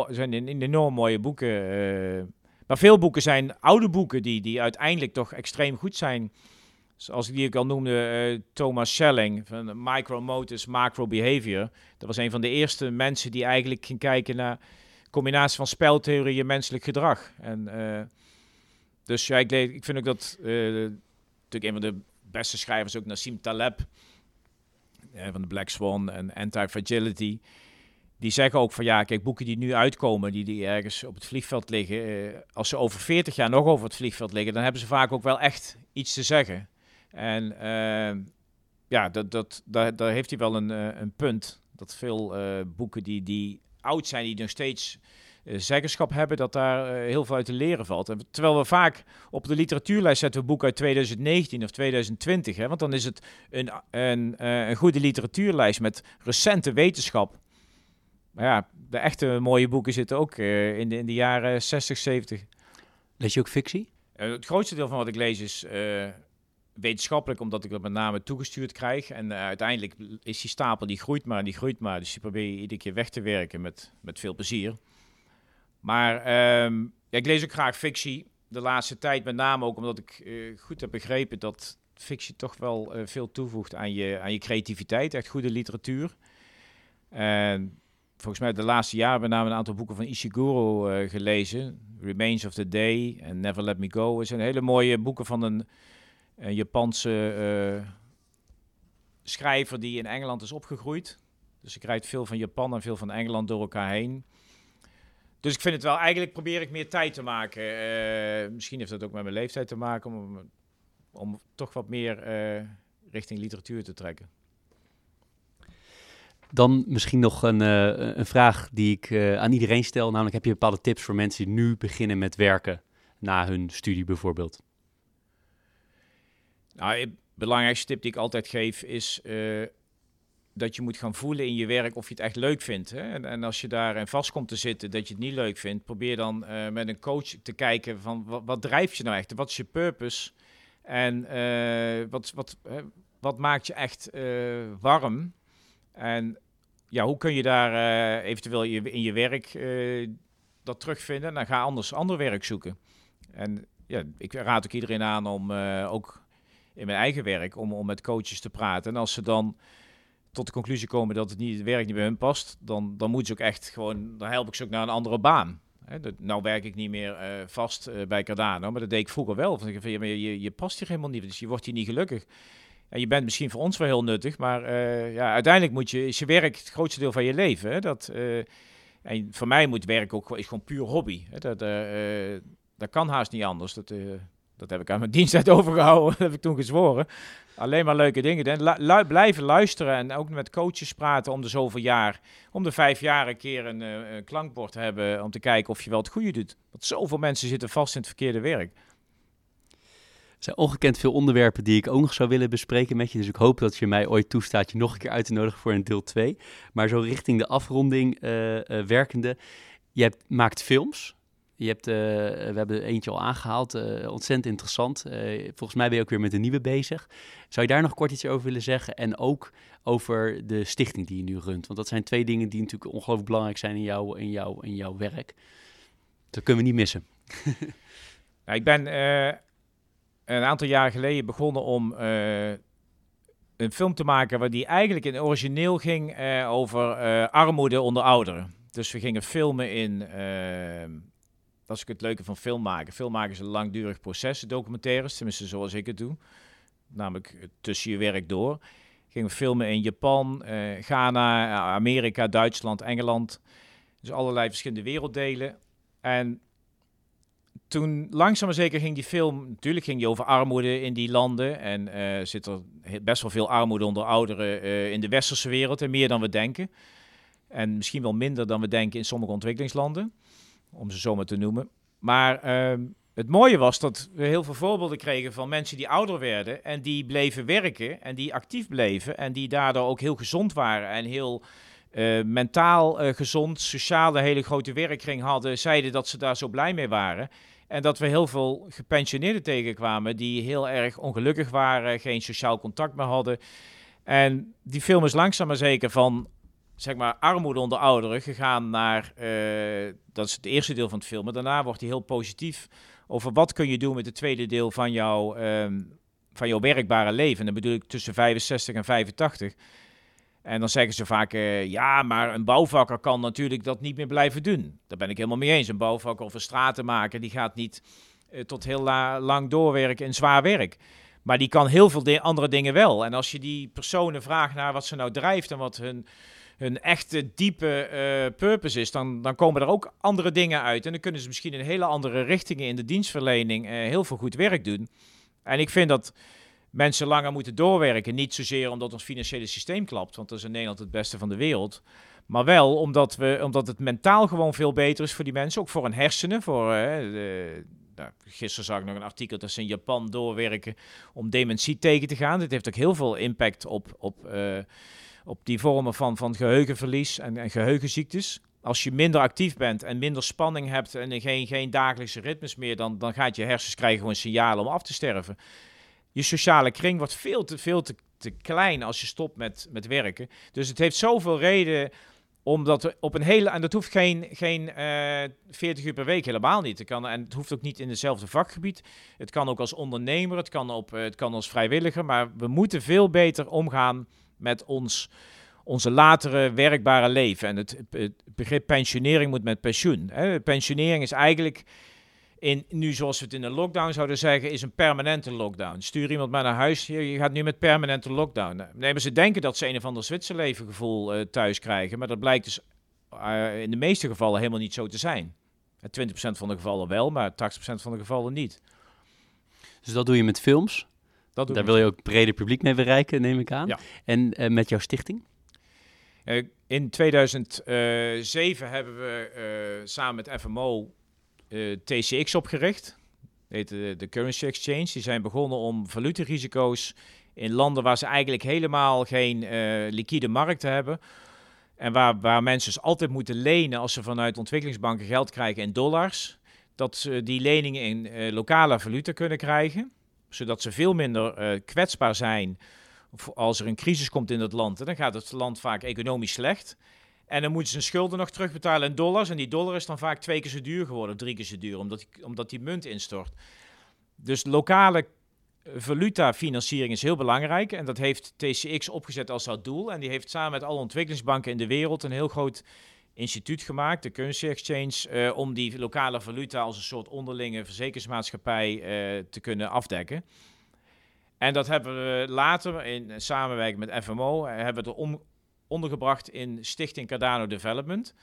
zijn een, enorm mooie boeken. Uh, maar veel boeken zijn oude boeken die, die uiteindelijk toch extreem goed zijn. Zoals ik die ook al noemde, uh, Thomas Schelling van Micromotus Macro Behavior. Dat was een van de eerste mensen die eigenlijk ging kijken naar combinatie van speltheorie en menselijk gedrag. En dus ja, ik, ik vind ook dat uh, natuurlijk een van de beste schrijvers ook Nassim Taleb uh, van de Black Swan en Anti-Fragility. Die zeggen ook van ja, kijk, boeken die nu uitkomen, die, die ergens op het vliegveld liggen, uh, als ze over 40 jaar nog over het vliegveld liggen, dan hebben ze vaak ook wel echt iets te zeggen. En ja, dat, dat, daar, daar heeft hij wel een, een punt. Dat veel boeken die, die oud zijn, die nog steeds zeggenschap hebben, dat daar heel veel uit te leren valt. En terwijl we vaak op de literatuurlijst zetten we boeken uit 2019 of 2020, hè, want dan is het een, een, een goede literatuurlijst met recente wetenschap. Maar ja, de echte mooie boeken zitten ook in, de, in de jaren 60, 70. Lees je ook fictie? het grootste deel van wat ik lees is wetenschappelijk, omdat ik dat met name toegestuurd krijg. En uiteindelijk is die stapel, die groeit maar, die groeit maar. Dus die probeer je iedere keer weg te werken met, met veel plezier. Maar ehm, ja, ik lees ook graag fictie. De laatste tijd met name ook omdat ik uh, goed heb begrepen dat fictie toch wel uh, veel toevoegt aan je, aan je creativiteit. Echt goede literatuur. En volgens mij de laatste jaren met name een aantal boeken van Ishiguro uh, gelezen. Remains of the Day en Never Let Me Go. Het zijn hele mooie boeken van een, een Japanse schrijver die in Engeland is opgegroeid. Dus ik rijd veel van Japan en veel van Engeland door elkaar heen. Dus ik vind het wel, eigenlijk probeer ik meer tijd te maken. Uh, misschien heeft dat ook met mijn leeftijd te maken, om, om toch wat meer uh, richting literatuur te trekken. Dan misschien nog een, uh, een vraag die ik aan iedereen stel. Namelijk, heb je bepaalde tips voor mensen die nu beginnen met werken na hun studie bijvoorbeeld? Nou, de belangrijkste tip die ik altijd geef is dat je moet gaan voelen in je werk of je het echt leuk vindt. Hè? En, als je daarin vast komt te zitten dat je het niet leuk vindt, probeer dan uh, met een coach te kijken van wat, wat drijft je nou echt? Wat is je purpose? En uh, wat, wat, wat maakt je echt warm? En ja, hoe kun je daar eventueel je, in je werk dat terugvinden? Dan ga anders ander werk zoeken. En ja, ik raad ook iedereen aan om ook in mijn eigen werk om, om met coaches te praten. En als ze dan tot de conclusie komen dat het, niet, het werk niet bij hun past, dan, dan moeten ze ook echt gewoon, dan help ik ze ook naar een andere baan. Hè, dat, nou werk ik niet meer uh, vast uh, bij Cardano, maar dat deed ik vroeger wel. Van, je, je, je past hier helemaal niet, dus je wordt hier niet gelukkig. En je bent misschien voor ons wel heel nuttig, maar uh, ja, uiteindelijk moet je, is je werk het grootste deel van je leven. Hè, dat, en voor mij moet werk ook is gewoon puur hobby. Hè, dat, dat kan haast niet anders. Dat, dat heb ik aan mijn [laughs] diensttijd overgehouden, heb ik toen gezworen. Alleen maar leuke dingen. Lu blijven luisteren en ook met coaches praten om de zoveel jaar, om de vijf jaar een keer een, uh, een klankbord te hebben om te kijken of je wel het goede doet. Want zoveel mensen zitten vast in het verkeerde werk. Er zijn ongekend veel onderwerpen die ik ook nog zou willen bespreken met je. Dus ik hoop dat je mij ooit toestaat je nog een keer uit te nodigen voor een deel 2. Maar zo richting de afronding uh, uh, werkende. Je maakt films. Je hebt, uh, we hebben eentje al aangehaald, uh, ontzettend interessant. Uh, volgens mij ben je ook weer met een nieuwe bezig. Zou je daar nog kort iets over willen zeggen? En ook over de stichting die je nu runt. Want dat zijn twee dingen die natuurlijk ongelooflijk belangrijk zijn in, jou, in, jou, in jouw werk. Dat kunnen we niet missen. [laughs] nou, ik ben een aantal jaar geleden begonnen om een film te maken... waar die eigenlijk in origineel ging over armoede onder ouderen. Dus we gingen filmen in dat is het leuke van filmmaken. Filmmaken is een langdurig proces, documentaires, tenminste zoals ik het doe. Namelijk tussen je werk door. Gingen filmen in Japan, uh, Ghana, Amerika, Duitsland, Engeland. Dus allerlei verschillende werelddelen. En toen langzaam maar zeker ging die film, natuurlijk ging die over armoede in die landen. En uh, zit er best wel veel armoede onder ouderen in de westerse wereld en meer dan we denken. En misschien wel minder dan we denken in sommige ontwikkelingslanden om ze zo maar te noemen. Maar ehm, het mooie was dat we heel veel voorbeelden kregen van mensen die ouder werden en die bleven werken en die actief bleven en die daardoor ook heel gezond waren en heel uh, mentaal uh, gezond, sociaal een hele grote werkkring hadden, zeiden dat ze daar zo blij mee waren. En dat we heel veel gepensioneerden tegenkwamen die heel erg ongelukkig waren, geen sociaal contact meer hadden. En die film is langzaam maar zeker van zeg maar, armoede onder ouderen gegaan naar, uh, dat is het eerste deel van het film, maar daarna wordt hij heel positief over wat kun je doen met het tweede deel van, jouw um, van jouw werkbare leven. En dan bedoel ik tussen 65 en 85. En dan zeggen ze vaak, uh, ja, maar een bouwvakker kan natuurlijk dat niet meer blijven doen. Daar ben ik helemaal mee eens. Een bouwvakker of een stratenmaker, die gaat niet uh, tot heel lang doorwerken in zwaar werk. Maar die kan heel veel andere dingen wel. En als je die personen vraagt naar wat ze nou drijft en wat hun hun echte diepe uh, purpose is, dan, dan komen er ook andere dingen uit. En dan kunnen ze misschien in hele andere richtingen in de dienstverlening uh, heel veel goed werk doen. En ik vind dat mensen langer moeten doorwerken. Niet zozeer omdat ons financiële systeem klapt, want dat is in Nederland het beste van de wereld. Maar wel omdat, we, omdat het mentaal gewoon veel beter is voor die mensen. Ook voor hun hersenen. Voor, uh, de, nou, gisteren zag ik nog een artikel dat ze in Japan doorwerken om dementie tegen te gaan. Dit heeft ook heel veel impact op, op, op die vormen van, van geheugenverlies en, en geheugenziektes. Als je minder actief bent en minder spanning hebt en geen, geen dagelijkse ritmes meer, dan, dan gaat je hersens krijgen gewoon signalen om af te sterven. Je sociale kring wordt veel te, veel te, te klein als je stopt met, met werken. Dus het heeft zoveel reden omdat op een hele. En dat hoeft geen, geen uh, eh, 40 uur per week, helemaal niet. Het kan, en het hoeft ook niet in hetzelfde vakgebied. Het kan ook als ondernemer, het kan, op, het kan als vrijwilliger. Maar we moeten veel beter omgaan met ons, onze latere werkbare leven. En het, begrip pensionering moet met pensioen. Hè. Pensionering is eigenlijk in, nu zoals we het in een lockdown zouden zeggen, is een permanente lockdown. Stuur iemand maar naar huis, je gaat nu met permanente lockdown. Nee, maar ze denken dat ze een of ander Zwitserleven gevoel uh, thuis krijgen, maar dat blijkt dus uh, in de meeste gevallen helemaal niet zo te zijn. 20% van de gevallen wel, maar 80% van de gevallen niet. Dus dat doe je met films? Dat Daar wil je ook breder publiek mee bereiken, neem ik aan. Ja. En uh, met jouw stichting? in 2007 hebben we samen met FMO eh, TCX opgericht. heet de, de Currency Exchange. Die zijn begonnen om valutarisico's in landen waar ze eigenlijk helemaal geen liquide markt hebben. En waar, waar mensen dus altijd moeten lenen als ze vanuit ontwikkelingsbanken geld krijgen in dollars. Dat ze die leningen in uh, lokale valuta kunnen krijgen. Zodat ze veel minder kwetsbaar zijn als er een crisis komt in het land. En dan gaat het land vaak economisch slecht. En dan moeten ze hun schulden nog terugbetalen in dollars. En die dollar is dan vaak twee keer zo duur geworden, of drie keer zo duur, omdat die, omdat die munt instort. Dus lokale eh, valutafinanciering is heel belangrijk. En dat heeft TCX opgezet als dat doel. En die heeft samen met alle ontwikkelingsbanken in de wereld een heel groot instituut gemaakt, de Currency Exchange, uh, om die lokale valuta als een soort onderlinge verzekeringsmaatschappij uh, te kunnen afdekken. En dat hebben we later in samenwerking met FMO, hebben we om, ondergebracht in Stichting Cardano Development.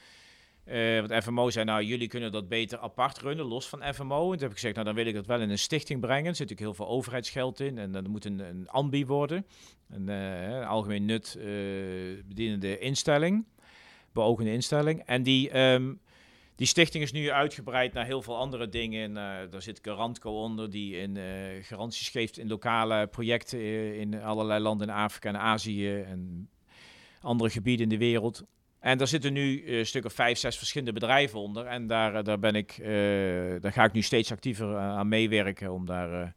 Uh, want FMO zei, nou, jullie kunnen dat beter apart runnen, los van FMO. En toen heb ik gezegd, nou, dan wil ik dat wel in een stichting brengen. Er zit natuurlijk heel veel overheidsgeld in en dat moet een, een ANBI worden. Een algemeen nut bedienende instelling, beogende instelling. En die, um, die stichting is nu uitgebreid naar heel veel andere dingen. En, daar zit Garantco onder, die in, garanties geeft in lokale projecten in allerlei landen in Afrika en Azië en andere gebieden in de wereld. En daar zitten nu uh, stuk of vijf, zes verschillende bedrijven onder. En daar, eh, daar, ben ik, uh, daar ga ik nu steeds actiever aan meewerken. Om daar,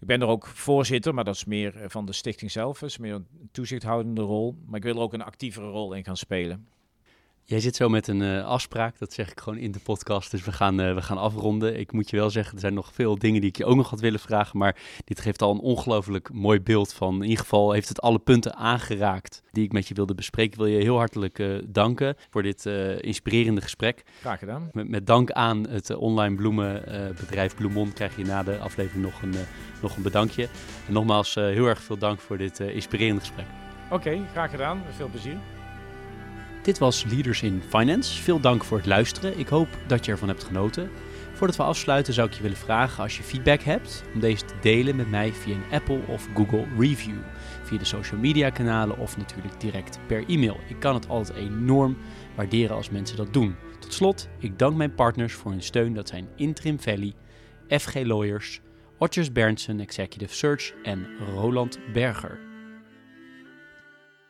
ik ben er ook voorzitter, maar dat is meer van de stichting zelf. Dat is meer een toezichthoudende rol. Maar ik wil er ook een actievere rol in gaan spelen. Jij zit zo met een uh, afspraak, dat zeg ik gewoon in de podcast. Dus we gaan, uh, we gaan afronden. Ik moet je wel zeggen, er zijn nog veel dingen die ik je ook nog had willen vragen. Maar dit geeft al een ongelooflijk mooi beeld van. In ieder geval heeft het alle punten aangeraakt die ik met je wilde bespreken. Ik wil je heel hartelijk uh, danken voor dit inspirerende gesprek. Graag gedaan. Met, met dank aan het online bloemenbedrijf Bloemon krijg je na de aflevering nog een, nog een bedankje. En nogmaals heel erg veel dank voor dit inspirerende gesprek. Oké, graag gedaan. Veel plezier. Dit was Leaders in Finance. Veel dank voor het luisteren. Ik hoop dat je ervan hebt genoten. Voordat we afsluiten zou ik je willen vragen als je feedback hebt om deze te delen met mij via een Apple of Google review. Via de social media kanalen of natuurlijk direct per e-mail. Ik kan het altijd enorm waarderen als mensen dat doen. Tot slot, ik dank mijn partners voor hun steun. Dat zijn Interim Valley, FG Lawyers, Otjes Berndsen Executive Search en Roland Berger.